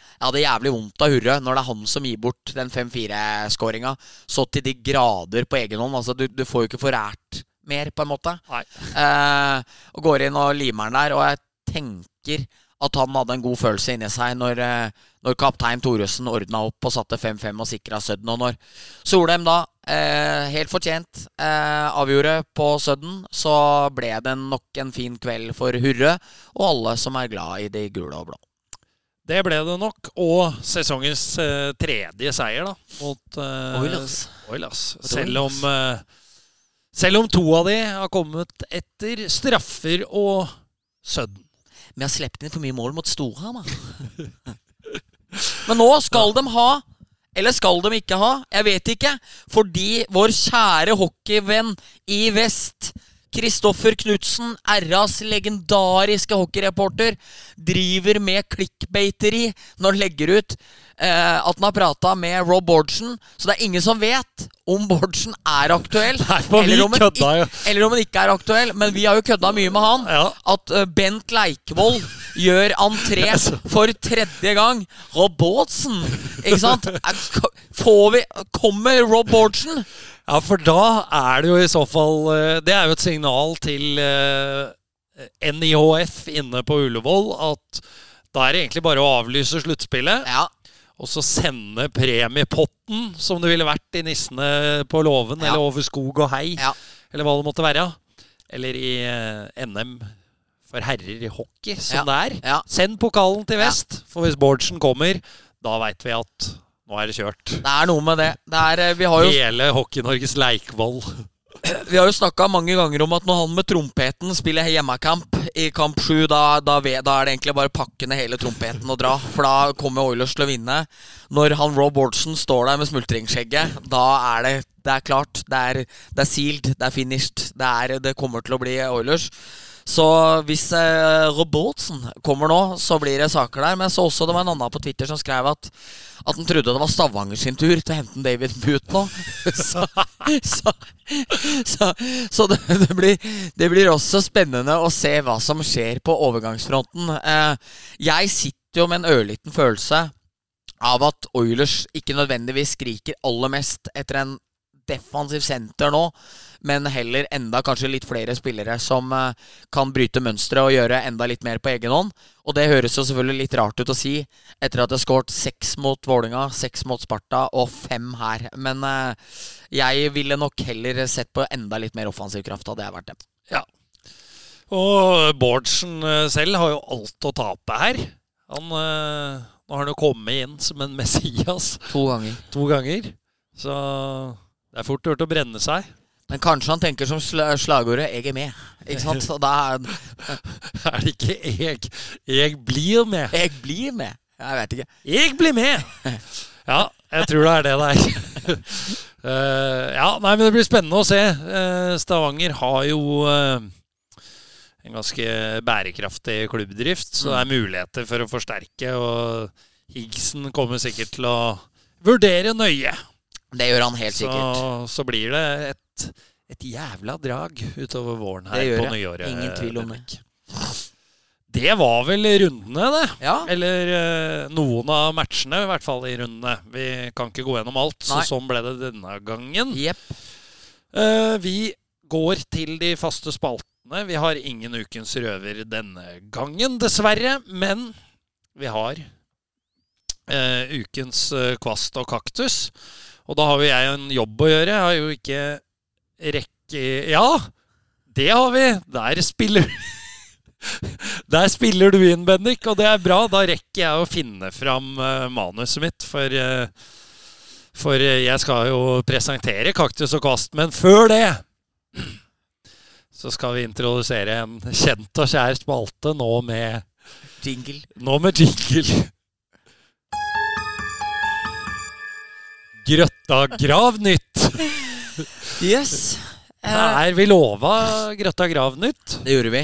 jeg hadde jævlig vondt av Hurre når det er han som gir bort den 5-4-skåringa. Så til de grader på egen hånd. Altså, du, du får jo ikke forært mer, på en måte. Eh, og går inn og limer den der, og jeg tenker at han hadde en god følelse inni seg når, eh, når kaptein Thoresen ordna opp og satte 5-5 og sikra Sudden. Og når Solheim da, eh, helt fortjent, eh, avgjorde på Sudden, så ble det nok en fin kveld for Hurre og alle som er glad i de gule og blå. Det ble det nok. Og sesongens uh, tredje seier da, mot uh, Oilers. Oilers. Selv om, eh, selv om to av de har kommet etter straffer og Sudden. Vi har sluppet inn for mye mål mot Storhamar. Men nå skal de ha, eller skal de ikke ha? Jeg vet ikke. Fordi vår kjære hockeyvenn i vest, Kristoffer Knutsen, RAs legendariske hockeyreporter, driver med klikkbeiteri når han legger ut eh, at han har prata med Rob Bordsen. Så det er ingen som vet om Bordsen er aktuell, Nei, eller, om kødda ja. ikke- eller om han ikke er aktuell. Men vi har jo kødda mye med han Ja. at uh, Bent Leikvoll gjør entré for tredje gang. Rob Bårdsen, ikke sant? Er- Får vi Kommer Rob Bårdsen? Ja, for da er det jo i så fall eh, Det er jo et signal til eh, NIHF inne på Ullevål at da er det egentlig bare å avlyse sluttspillet. Ja. Og så sende premiepotten, som det ville vært i Nissene på låven, Ja. eller over skog og hei, Ja. eller hva det måtte være. Eller i eh, NM for herrer i hockey, som Ja. det er. Ja. Send pokalen til vest, for hvis Bårdsen kommer, da veit vi at nå er det kjørt. Det er noe med det. det er, eh, vi har jo, Hele Hockey-Norges Leikvoll. vi har jo snakka mange ganger om at når han med trompeten spiller hjemmekamp i kamp sju, da, da, da er det egentlig bare pakke ned hele trompeten og dra. For da kommer Oilers til å vinne. Når han Rob Bordsen står der med smultringskjegget, da er det, det er klart. Det er, det er sealed, det er finished. Det, er, det kommer til å bli Oilers. Så hvis eh, Rob kommer nå, så blir det saker der. Men jeg så også det var en annen på Twitter som skrev at at han trodde det var Stavanger sin tur til å hente David Booth nå. Så, så, så, så det, det, blir, det blir også spennende å se hva som skjer på overgangsfronten. Eh, jeg sitter jo med en ørliten følelse av at Oilers ikke nødvendigvis skriker aller mest etter en defensiv senter nå, men heller enda kanskje litt flere spillere som eh, kan bryte mønsteret og gjøre enda litt mer på egen hånd. Og det høres jo selvfølgelig litt rart ut å si etter at jeg har skåret seks mot Vålinga, seks mot Sparta og fem her. Men eh, jeg ville nok heller sett på enda litt mer offensiv kraft, hadde jeg vært dem. Ja. Og Bårdsen eh, selv har jo alt å tape her. Han, Nå har han jo kommet inn som en Messias To ganger. to ganger. Så det er fort gjort å brenne seg. Men kanskje han tenker som sla slagordet 'Jeg er med'. Ikke sant? Så da er Er det ikke 'jeg, jeg blir med'? Jeg blir med. Jeg vet ikke. Jeg blir med! Ja, jeg tror det er det det er. uh, ja, nei, men det blir spennende å se. Uh, Stavanger har jo uh, en ganske bærekraftig klubbdrift, så det er muligheter for å forsterke. Og Higgsen kommer sikkert til å vurdere nøye. Det gjør han helt Så, sikkert. så blir det et, et jævla drag utover våren Det her gjør på nyåret. Ingen tvil om det. Det var vel rundene, det. Ja. Eller eh, noen av matchene, i hvert fall i rundene. Vi kan ikke gå gjennom alt, så sånn ble det denne gangen. Yep. Eh, vi går til de faste spaltene. Vi har ingen Ukens røver denne gangen, dessverre. Men vi har eh, Ukens eh, kvast og kaktus. Og da har jo jeg en jobb å gjøre. Jeg har jo ikke rekke Ja, det har vi! Der spiller Der spiller du inn, Bendik, og det er bra. Da rekker jeg å finne fram eh, manuset mitt, for eh, For eh, jeg skal jo presentere Kaktus og kvast, men før det så skal vi introdusere en kjent og kjær spalte nå med, Jingle. nå med jingle. Grøtta Gravnytt. Yes. Her vi lova Grøtta Gravnytt. det gjorde vi.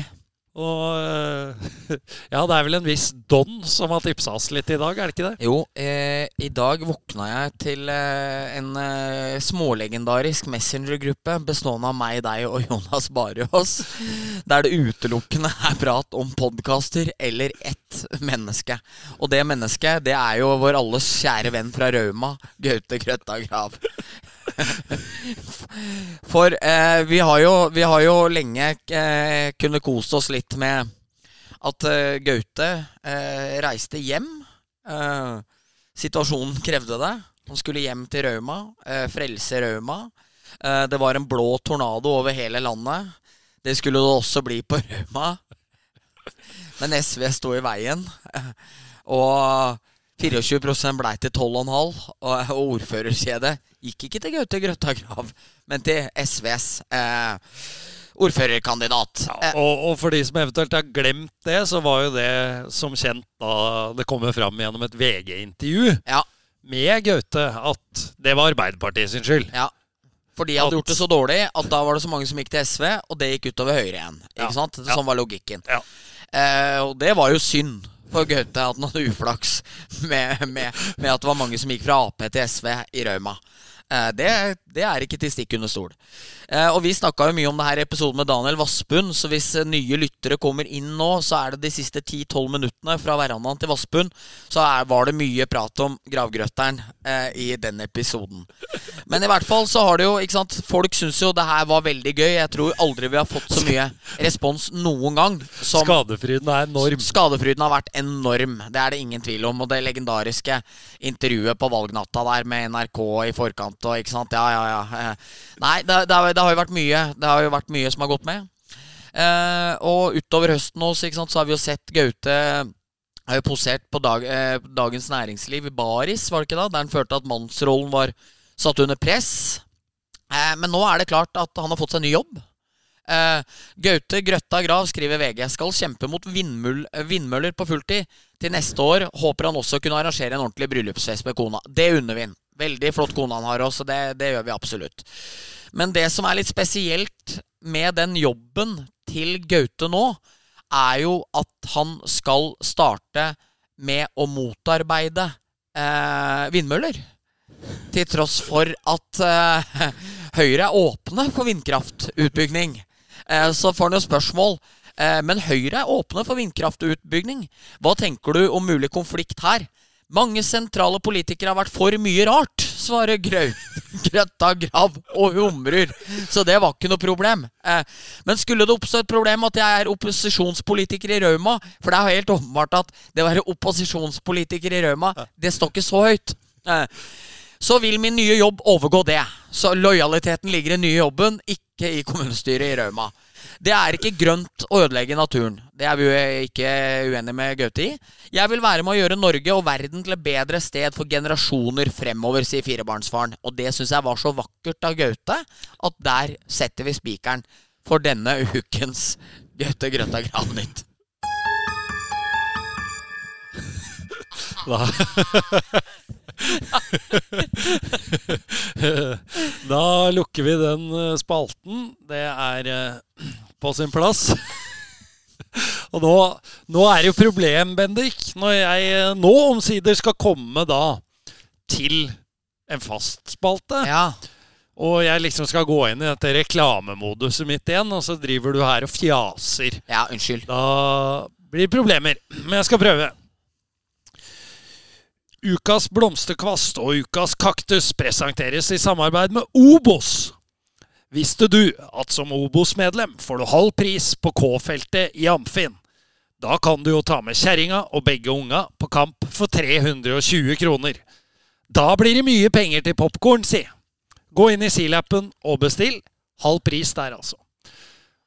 Og eh, ja, det er vel en viss Don som har tipsa oss litt i dag, er det ikke det? Jo, eh, i dag våkna jeg til eh, en eh, smålegendarisk messengergruppe bestående av meg, deg og Jonas Barjås, Der det utelukkende er prat om podkaster eller ett menneske. Og det mennesket, det er jo vår alles kjære venn fra Rauma, Gaute Krøtta Grav. For eh, vi, har jo, vi har jo lenge eh, kunnet kose oss litt med at uh, Gaute uh, reiste hjem. Uh, situasjonen krevde det. Han skulle hjem til Rauma, frelse Rauma. Det var en blå tornado over hele landet. Det skulle det også bli på Rauma. Men SV sto i veien. Og 24 blei til 12,5, og, og ordførerkjedet gikk ikke til Gaute Grøtta Grav, men til SVs eh, ordførerkandidat. Ja, Og, og for de som eventuelt har glemt det, så var jo det som kjent da det kommer fram gjennom et VG-intervju ja, med Gaute at det var Arbeiderpartiet sin skyld. ja. For de hadde At- gjort det så dårlig at da var det så mange som gikk til SV, og det gikk utover Høyre igjen. Ikke sant? Sånn var logikken. Ja. Eh, og det var jo synd for Gaute at han hadde uflaks med, med, med at det var mange som gikk fra Ap til SV i Rauma. Eh, det, det er ikke til stikk under stol. Eh, og vi snakka jo mye om det her i episoden med Daniel Vassbund, så hvis eh, nye lyttere kommer inn nå, så er det de siste 10-12 minuttene fra verandaen til Vassbund, så er, var det mye prat om gravgrøteren eh, i den episoden. Men i hvert fall så har det jo, ikke sant Folk syns jo det her var veldig gøy. Jeg tror aldri vi har fått så mye respons noen gang som Skadefryden er enorm. Skadefryden har vært enorm, det er det ingen tvil om. Og det legendariske intervjuet på valgnatta der med NRK i forkant og ikke sant. Ja, ja, ja. Eh, Nei, det, det, har, det har jo vært mye. Det har jo vært mye som har gått med. Eh, og utover høsten også, sant, så har vi jo sett Gaute har jo posert på dag, eh, Dagens Næringsliv i Baris, var det ikke da? Der han følte at mannsrollen var satt under press. Eh, men nå er det klart at han har fått seg ny jobb. Eh, Gaute Grøtta Grav skriver VG skal kjempe mot vindmøll, eh, vindmøller på fulltid. Til neste år håper han også kunne arrangere en ordentlig bryllupsfest med kona. Det unner vi han. Veldig flott kone han har også, det, det gjør vi absolutt. Men det som er litt spesielt med den jobben til Gaute nå, er jo at han skal starte med å motarbeide eh, vindmøller. Til tross for at eh, Høyre er åpne for vindkraftutbygging. Eh, så får han jo spørsmål. Eh, men Høyre er åpne for vindkraftutbygging. Hva tenker du om mulig konflikt her? Mange sentrale politikere har vært for mye rart, svarer Grau, Grøtta Grav og humrer. Så det var ikke noe problem. Eh, men skulle det oppstå et problem at jeg er opposisjonspolitiker i Rauma For det er jo helt åpenbart at det å være opposisjonspolitiker i Rauma, det står ikke så høyt. Eh, så vil min nye jobb overgå det. Så lojaliteten ligger i den nye jobben, ikke i kommunestyret i Rauma. Det er ikke grønt å ødelegge naturen. Det er vi jo ikke uenige med Gaute i. Jeg vil være med å gjøre Norge og verden til et bedre sted for generasjoner fremover, sier firebarnsfaren. Og det syns jeg var så vakkert av Gaute at der setter vi spikeren for denne ukens Gaute Grøtta Gravnytt. Da, da lukker vi den eh, spalten. Det er eh, på sin plass. Og nå, nå er det jo problem, Bendik, når jeg eh, nå omsider skal komme da til en fast spalte. Ja. Og jeg liksom skal gå inn i dette reklamemoduset mitt igjen, og så driver du her og fjaser. ja, unnskyld. Da blir det problemer. Men jeg skal prøve. Ukas blomsterkvast og ukas kaktus presenteres i samarbeid med Obos. Visste du at som Obos-medlem får du halv pris på K-feltet i Amfin? Da kan du jo ta med kjerringa og begge unga på kamp for 320 kroner. Da blir det mye penger til popkorn, si. Gå inn i Silappen og bestill. Halv pris der, altså.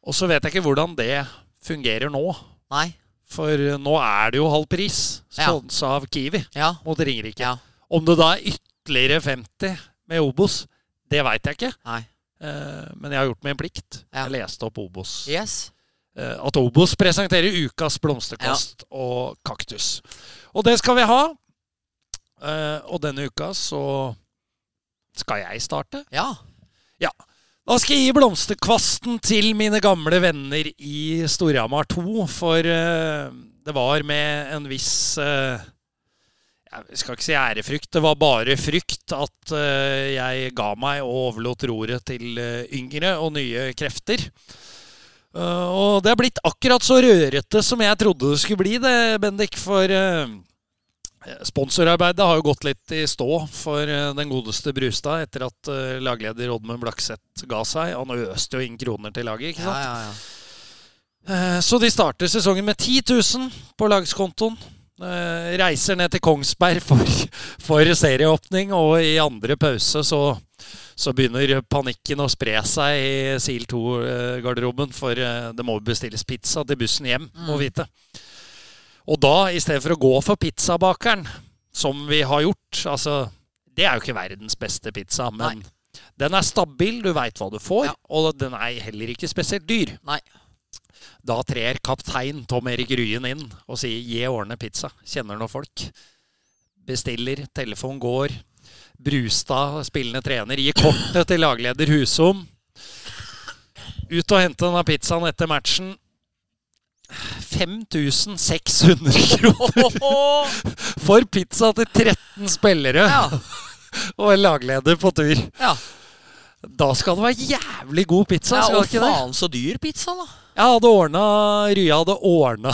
Og så vet jeg ikke hvordan det fungerer nå. Nei. For nå er det jo halv pris, Ja. sponsa av Kiwi Ja. mot Ringerike. Ja. Om det da er ytterligere 50 med Obos, det veit jeg ikke. Nei. Eh, men jeg har gjort min plikt. Ja. Jeg leste opp Obos. Yes. Eh, at Obos presenterer ukas blomsterkast og kaktus. Og det skal vi ha. Eh, og denne uka så skal jeg starte. Ja. Ja. Da skal jeg gi blomsterkvasten til mine gamle venner i Storhamar 2, for eh, det var med en viss eh, Jeg skal ikke si ærefrykt, det var bare frykt at eh, jeg ga meg og overlot roret til yngre og nye krefter. Og det er blitt akkurat så rørete som jeg trodde det skulle bli, det, Bendik. For sponsorarbeidet har jo gått litt i stå for eh, den godeste Brustad etter at eh, lagleder Oddmund Blakseth ga seg. Han øste jo inn kroner til laget, ikke sant? ja, ja. ja. Så de starter sesongen med 10 000 på lagskontoen. Eh, Reiser ned til Kongsberg for, for serieåpning, og i andre pause så, så begynner panikken å spre seg i SIL 2-garderoben, for eh, det må bestilles pizza til bussen hjem, må Mm. Og da, i stedet for å gå for pizzabakeren, som vi har gjort Altså, det er jo ikke verdens beste pizza, men den er stabil, du veit hva du får, Ja. og den er heller ikke spesielt dyr. Nei. Da trer kaptein Tom Erik Ryen inn og sier 'gi årene pizza'. Kjenner noen folk. Bestiller, telefon går. Brustad, spillende trener, gir kortet til lagleder Husom. Ut og hente denne pizzaen etter matchen. 5600 kroner for pizza til 13 spillere Ja. og en lagleder på tur. ja. Da skal det være jævlig god pizza, ja og faen så dyr pizza, da. Jeg hadde ordna Rya hadde ordna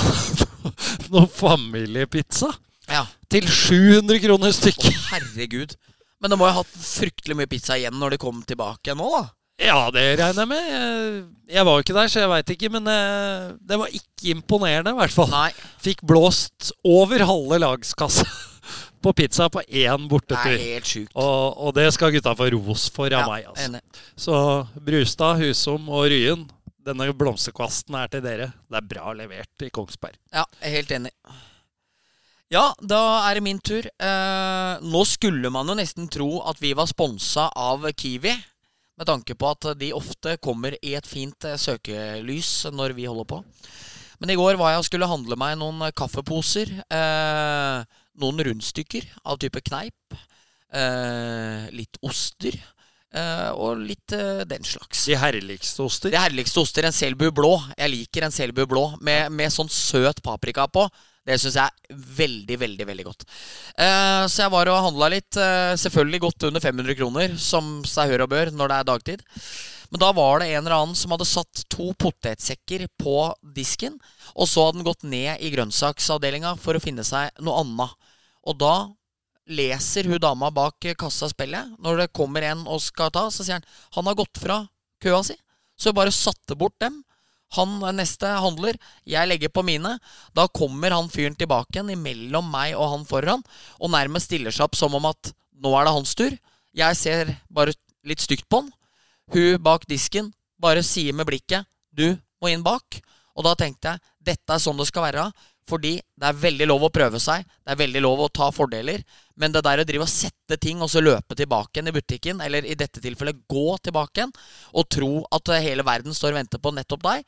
noe familiepizza Ja. til 700 kroner stykket. Herregud. Men det må jo ha hatt fryktelig mye pizza igjen når de kom tilbake nå, da. Ja, det regner jeg med. Jeg- var jo ikke der, så jeg veit ikke. Men eh, det var ikke imponerende, i hvert fall. Nei. Fikk blåst over halve lagskassa på pizza på én Det er helt sjukt. Og, og det skal gutta få ros for av Ja, meg. altså. enig. Så Brustad, Husom og Ryen, denne blomsterkvasten er til dere. Det er bra levert i Kongsberg. Ja, jeg er helt enig. Ja, da er det min tur. Eh, nå skulle man jo nesten tro at vi var sponsa av Kiwi. Med tanke på at de ofte kommer i et fint eh, søkelys når vi holder på. Men i går var jeg og skulle handle meg noen eh, kaffeposer. Eh, noen rundstykker av type kneip. Eh, litt oster. Eh, og litt eh, den slags. De herligste oster. De herligste oster, en Selbu blå. Jeg liker en Selbu blå med, med sånn søt paprika på. Det syns jeg er veldig, veldig veldig godt. Uh, så jeg var og handla litt. Uh, selvfølgelig godt under 500 kroner, som seg hør og bør når det er dagtid. Men da var det en eller annen som hadde satt to potetsekker på disken. Og så hadde den gått ned i grønnsaksavdelinga for å finne seg noe annet. Og da leser hun dama bak kassa spillet. Når det kommer en og skal ta, så sier han han har gått fra køa si. Så hun bare satte bort dem. Han er neste handler, jeg legger på mine. Da kommer han fyren tilbake igjen imellom meg og han foran, og nærmest stiller seg opp som om at nå er det hans tur. Jeg ser bare litt stygt på han. Hun bak disken bare sier med blikket 'du må inn bak'. Og da tenkte jeg dette er sånn det skal være. Fordi det er veldig lov å prøve seg, det er veldig lov å ta fordeler. Men det der å drive og sette ting og så løpe tilbake igjen i butikken, eller i dette tilfellet gå tilbake igjen, og tro at hele verden står og venter på nettopp deg,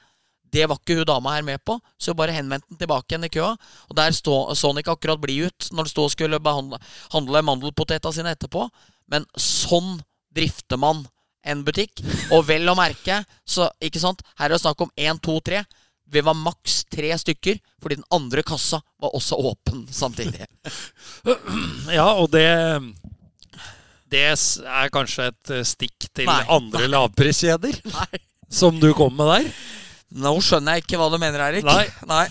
det var ikke hun dama her med på, så bare henvendte den tilbake igjen i køa. Og der stå, så han ikke akkurat blid ut når han sto og skulle behandle, handle mandelpoteta sine etterpå. Men sånn drifter man en butikk. Og vel å merke, så ikke sant, her er det snakk om én, to, tre. Vi var maks tre stykker, fordi den andre kassa var også åpen samtidig. Ja, og det Det er kanskje et eh, stikk til Nei. andre lavpriskjeder Nei. som du kom med der. Nå skjønner jeg ikke hva du mener, Erik. Nei. Nei.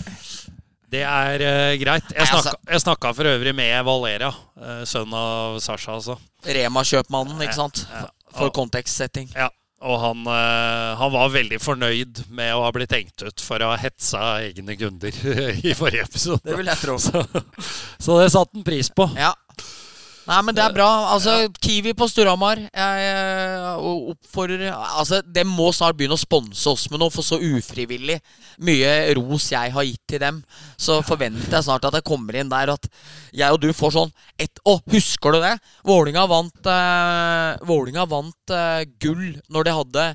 Det er uh, greit. Jeg altså- snakka, jeg snakka for øvrig med Valera, uh, sønnen av Sasha, altså. Rema-kjøpmannen, ikke sant? Ja. For kontekstsetting. Ja, og han, eh, han var veldig fornøyd med å ha blitt hengt ut for å ha hetsa egne kunder i forrige episode. Det vil jeg tro. Så, så det satte han pris på. Ja. Nei, men det er bra. Altså, Kiwi på Storhamar Jeg eh, oppfordrer Altså, De må snart begynne å sponse oss med noe, for så ufrivillig mye ros jeg har gitt til dem. Så forventer jeg snart at jeg kommer inn der, at jeg og du får sånn et Å, husker du det? Vålinga vant eh, Vålinga vant eh, gull når de hadde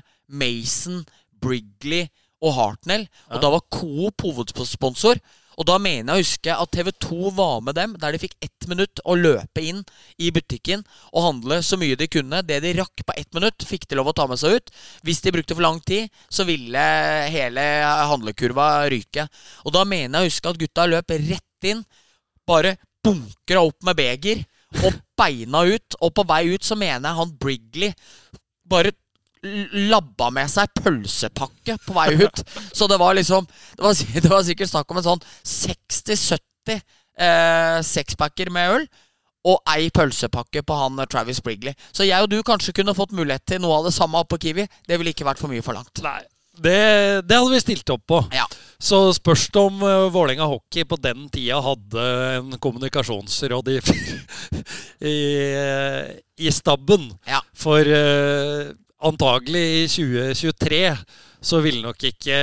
Mason, Brigley og Hartnell. Og da var Coop hovedsponsor. Og da mener jeg å huske at TV2 var med dem, der de fikk ett minutt å løpe inn i butikken og handle så mye de kunne. Det de rakk på ett minutt, fikk de lov å ta med seg ut. Hvis de brukte for lang tid, så ville hele handlekurva ryke. Og da mener jeg å huske at gutta løp rett inn, bare bunkra opp med beger og beina ut. Og på vei ut så mener jeg han Brigley bare labba med seg pølsepakke på vei ut. Så det var liksom Det var, det var sikkert snakk om en sånn 60-70 eh, sexpacker med øl. Og ei pølsepakke på han eh, Travis Brigley. Så jeg og du kanskje kunne fått mulighet til noe av det samme på Kiwi. Det ville ikke vært for mye forlangt. Nei, det, det hadde vi stilt opp på. Ja. Så spørs det om uh, Vålerenga Hockey på den tida hadde en kommunikasjonsråd i, i, eh, i stabben. Ja. For uh, antagelig i 2023 så ville nok ikke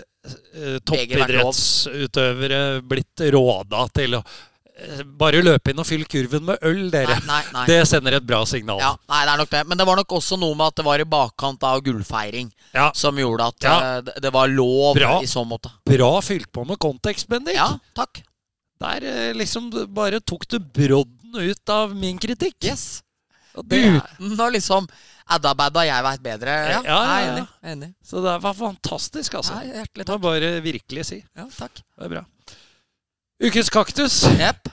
uh, toppidrettsutøvere blitt råda til å eh, bare løpe inn og fylle kurven med øl, dere. Nei, nei, nei. Det sender et bra signal. Ja, nei, det er nok det. Men det var nok også noe med at det var i bakkant av gullfeiring Ja. som gjorde at Ja. eh, det- det var lov Bra. i så måte. Bra fylt på med kontekst, Bendik. Ja, takk. Der eh, liksom bare tok du brodden ut av min kritikk. Yes. Og det, Uten å liksom Adda-badda, jeg veit bedre. Ja, Ja, ja, ja. enig. enig. så det var fantastisk, altså. Ja, hjertelig Det må takk. bare virkelig si. Ja, takk. Det er bra. Ukens kaktus. Yep.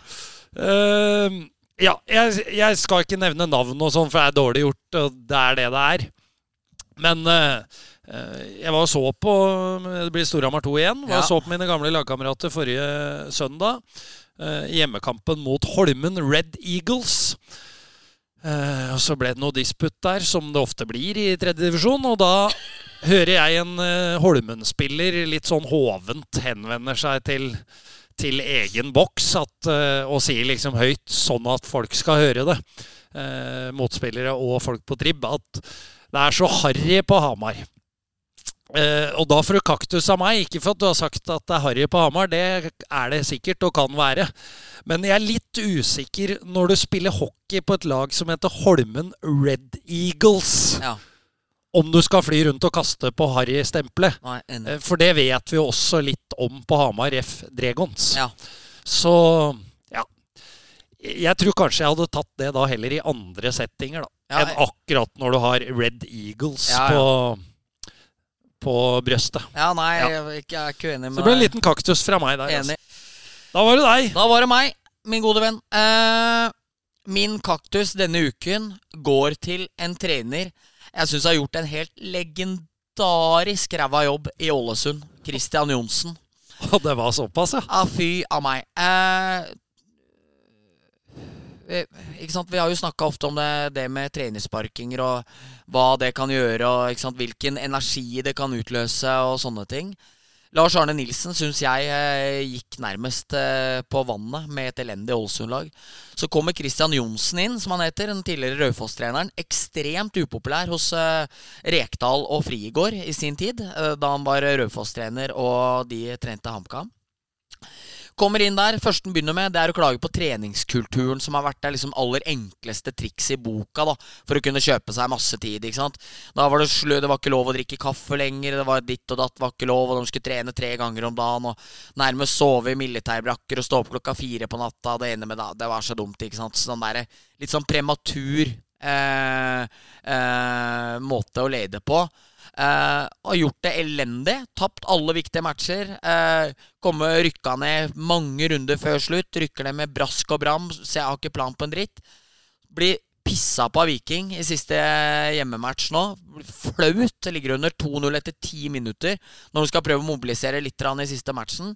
Uh, ja, jeg, jeg skal ikke nevne navn og sånn, for det er dårlig gjort, og det er det det er. Men eh, jeg var og så på Det blir Storhamar 2 igjen. Var og så på mine gamle lagkamerater forrige søndag. Uh, hjemmekampen mot Holmen Red Eagles. Eh, og så ble det noe disputt der, som det ofte blir i tredje divisjon. Og da hører jeg en uh, Holmen-spiller litt sånn hovent henvender seg til, til egen boks at, eh, og sier liksom høyt, sånn at folk skal høre det, eh, motspillere og folk på tribb, at det er så harry på Hamar. Eh, og da får du kaktus av meg, ikke for at du har sagt at det er harry på Hamar, det er det sikkert og kan være. Men jeg er litt usikker når du spiller hockey på et lag som heter Holmen Red Eagles, Ja. om du skal fly rundt og kaste på Harry-stempelet. Eh, For det vet vi jo også litt om på Hamar F. Dregons. Ja. Så ja. Jeg tror kanskje jeg hadde tatt det da heller i andre settinger, da. Ja, enn akkurat når du har Red Eagles på, på brøstet. Ja, nei, Ja. jeg er ikke, jeg er ikke uenig Så det ble en liten kaktus fra meg der. Enig. Altså. Da var det deg. Da var det meg, min gode venn. Uh, min kaktus denne uken går til en trener jeg syns har gjort en helt legendarisk ræva jobb i Ålesund. Christian Johnsen. Og det var såpass, ja. Ah, fy av meg. Eh? Vi har jo snakka ofte om det, det med trenersparkinger og hva det kan gjøre, og hvilken energi det kan utløse og sånne ting. Lars Arne Nilsen syns jeg eh, gikk nærmest eh, på vannet med et elendig Ålesund-lag. Så kommer Christian Johnsen inn, som han heter, den tidligere Raufoss-treneren. Ekstremt upopulær hos eh, Rekdal og Frigård i sin tid, da han var Raufoss-trener og de trente HamKam. Kommer inn der. Første han begynner med, det er å klage på treningskulturen, som har vært det liksom aller enkleste trikset i boka da, for å kunne kjøpe seg masse tid. ikke sant? Da var det slø, det var ikke lov å drikke kaffe lenger, det var ditt og datt var ikke lov, og de skulle trene tre ganger om dagen, og nærmest sove i militærbrakker og stå opp klokka fire på natta. Det ene med da, det var så dumt, ikke sant. Sånn der, litt sånn prematur eh, eh, måte å lede på. Uh, har gjort det elendig. Tapt alle viktige matcher. Uh, komme Rykka ned mange runder før slutt. Rykker ned med brask og bram, så jeg har ikke plan på en dritt. Blir pissa på av Viking i siste hjemmematch nå. Flaut. Ligger under 2-0 etter ti minutter når du skal prøve å mobilisere litt i siste matchen.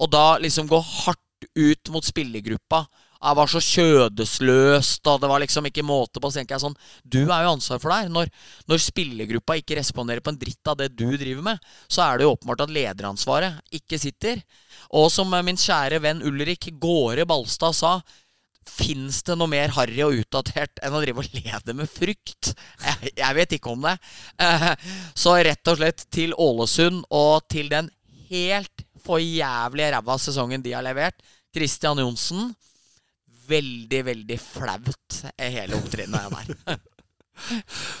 Og da liksom gå hardt ut mot spillergruppa jeg var så kjødesløst, og det var liksom ikke måte på. Så tenker jeg sånn Du er jo ansvar for det her. Når, når spillergruppa ikke responderer på en dritt av det du driver med, så er det jo åpenbart at lederansvaret ikke sitter. Og som min kjære venn Ulrik Gåre Balstad sa Fins det noe mer harry og utdatert enn å drive og lede med frykt? Jeg, jeg vet ikke om det. Eh, så rett og slett til Ålesund og til den helt for jævlig ræva sesongen de har levert. Christian Johnsen veldig, veldig flaut, hele opptrinnet der.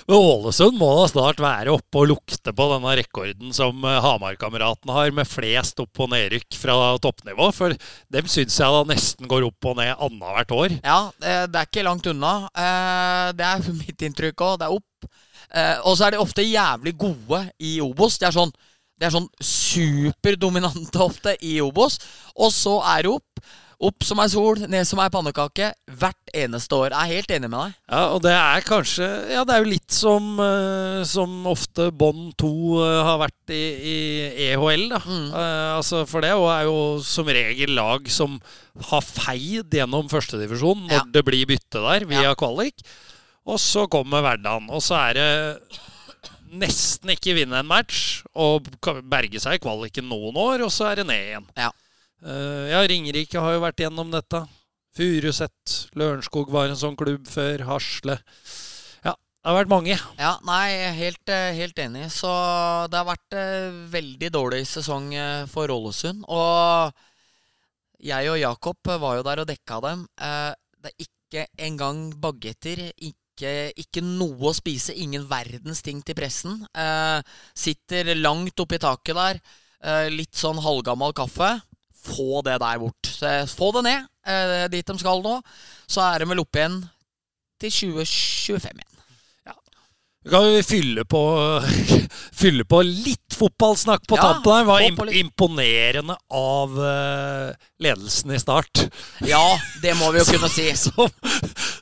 Men Ålesund må da snart være oppe og lukte på denne rekorden som eh, Hamar-kameratene har, med flest opp- og nedrykk fra toppnivå. For dem syns jeg da nesten går opp og ned annethvert år. Ja, det er ikke langt unna. Eh, det er mitt inntrykk òg. Det er opp. Eh, og så er de ofte jævlig gode i Obos. De er sånn de er sånn superdominante ofte i Obos. Og så er det opp. Opp som ei sol, ned som ei pannekake. Hvert eneste år. Jeg er helt enig med deg. Ja, og det er kanskje Ja, det er jo litt som, uh, som ofte bånd 2 uh, eh, har vært i, i EHL, da. Mm. Uh, altså, for det er jo som regel lag som har feid gjennom førstedivisjon når ja. det blir bytte der via ja. kvalik. Og så kommer hverdagen. Og så er det nesten ikke vinne en match og berge seg i kvaliken noen år, og så er det ned igjen. Ja. Uh, ja, Ringerike har jo vært gjennom dette. Furuset, Lørenskog var en sånn klubb før. Hasle. Ja, det har vært mange. Ja, nei, helt, eh, helt enig. Så det har vært uh, veldig dårlig sesong for Ålesund. Og jeg og Jakob var jo der og dekka dem. Det er ikke engang bagetter. Ikke, ikke, noe å spise. Ingen verdens ting til pressen. sitter langt oppi taket der. litt sånn halvgammal kaffe få det der bort. Få det ned eh, dit de skal nå. Så er de vel oppe igjen til 2025 igjen. Ja. Vi kan jo fylle på, fylle på litt fotballsnakk på ja, tampen her. Var imp imponerende av uh, ledelsen i Start. Ja, det må vi jo kunne si. Som,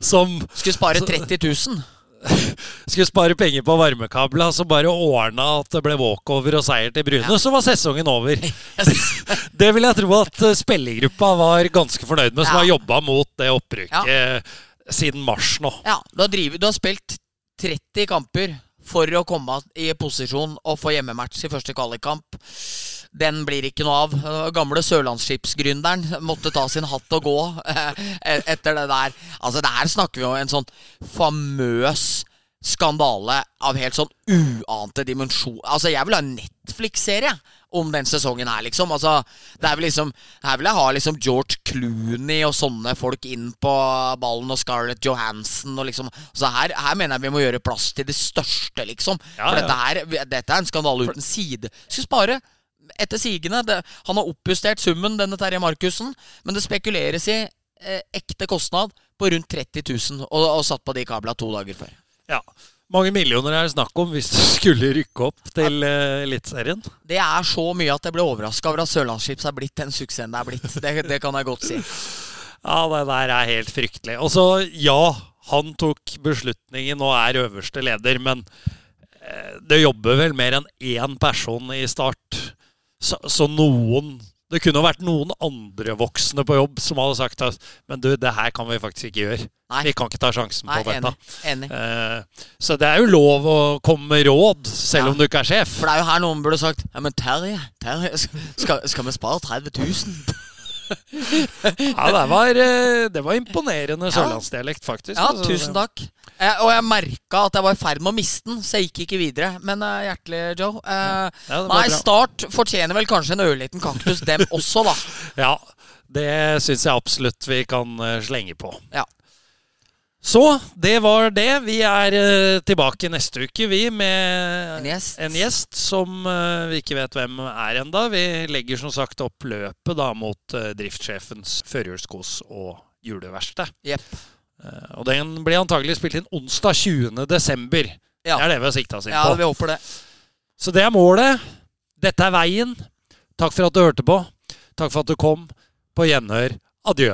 som Skulle spare 30 000. skulle spare penger på varmekabla, så bare ordna at det ble walkover og seier til Bryne, ja. så var sesongen over. det vil jeg tro at eh, spillergruppa var ganske fornøyd med, som ja. har jobba mot det opprykket ja. siden mars nå. Ja, du har, drivet, du har spilt 30 kamper for å komme i posisjon og få hjemmematch i første kvalikkamp. Den blir ikke noe av. Gamle sørlandsskipsgründeren måtte ta sin hatt og gå eh, etter det der. Altså, Der snakker vi om en sånn famøs skandale av helt sånn uante dimensjon. Altså, jeg vil ha en Netflix-serie om den sesongen her, liksom. Altså, det er vel liksom Her vil jeg ha liksom George Clooney og sånne folk inn på ballen, og Scarlett Johansson og liksom Så her, her mener jeg vi må gjøre plass til det største, liksom. Ja, For ja. Dette, her, dette er en skandale uten side. Skal spare etter sigende Han har oppjustert summen, denne Terje Markussen, men det spekuleres i eh, ekte kostnad på rundt 30 000, og, og satt på de kablene to dager før. Ja. Mange millioner er det snakk om hvis du skulle rykke opp til uh, Eliteserien? Det er så mye at jeg ble overraska over at Sørlandsskips er blitt den suksessen det er blitt. Det, det, kan jeg godt si. Ja, det der er helt fryktelig. Og så, ja, han tok beslutningen og er øverste leder, men uh, det jobber vel mer enn én person i Start så, så, noen Det kunne vært noen andre voksne på jobb som hadde sagt at Men du, det her kan vi faktisk ikke gjøre. Nei. Vi kan ikke ta sjansen Nei, på dette. enig. enig. Eh, så det er jo lov å komme med råd, selv Ja. om du ikke er sjef. For det er jo her noen burde sagt Ja, men Terje, Terje skal, skal vi spare 30 000? Ja, det var, eh, det var imponerende sørlandsdialekt, faktisk. Ja, Altså, tusen takk. Eh, og jeg merka at jeg var i ferd med å miste den, så jeg gikk ikke videre. Men eh, hjertelig, Joe. Eh, Ja, nei. Start fortjener vel kanskje en ørliten kaktus, dem også, da. Ja, det syns jeg absolutt vi kan eh, slenge på. Ja. Så det var det. Vi er uh, tilbake neste uke, vi, med En gjest. en gjest som uh, vi ikke vet hvem er enda. Vi legger som sagt opp løpet da mot uh, driftssjefens førjulskos og juleverksted. Yep. Og den blir antagelig spilt inn onsdag 20. desember. Ja. Det er det vi har sikta oss inn Ja, på. vi håper det. Så det er målet. Dette er veien. Takk for at du hørte på. Takk for at du kom. På gjenhør. Adjø.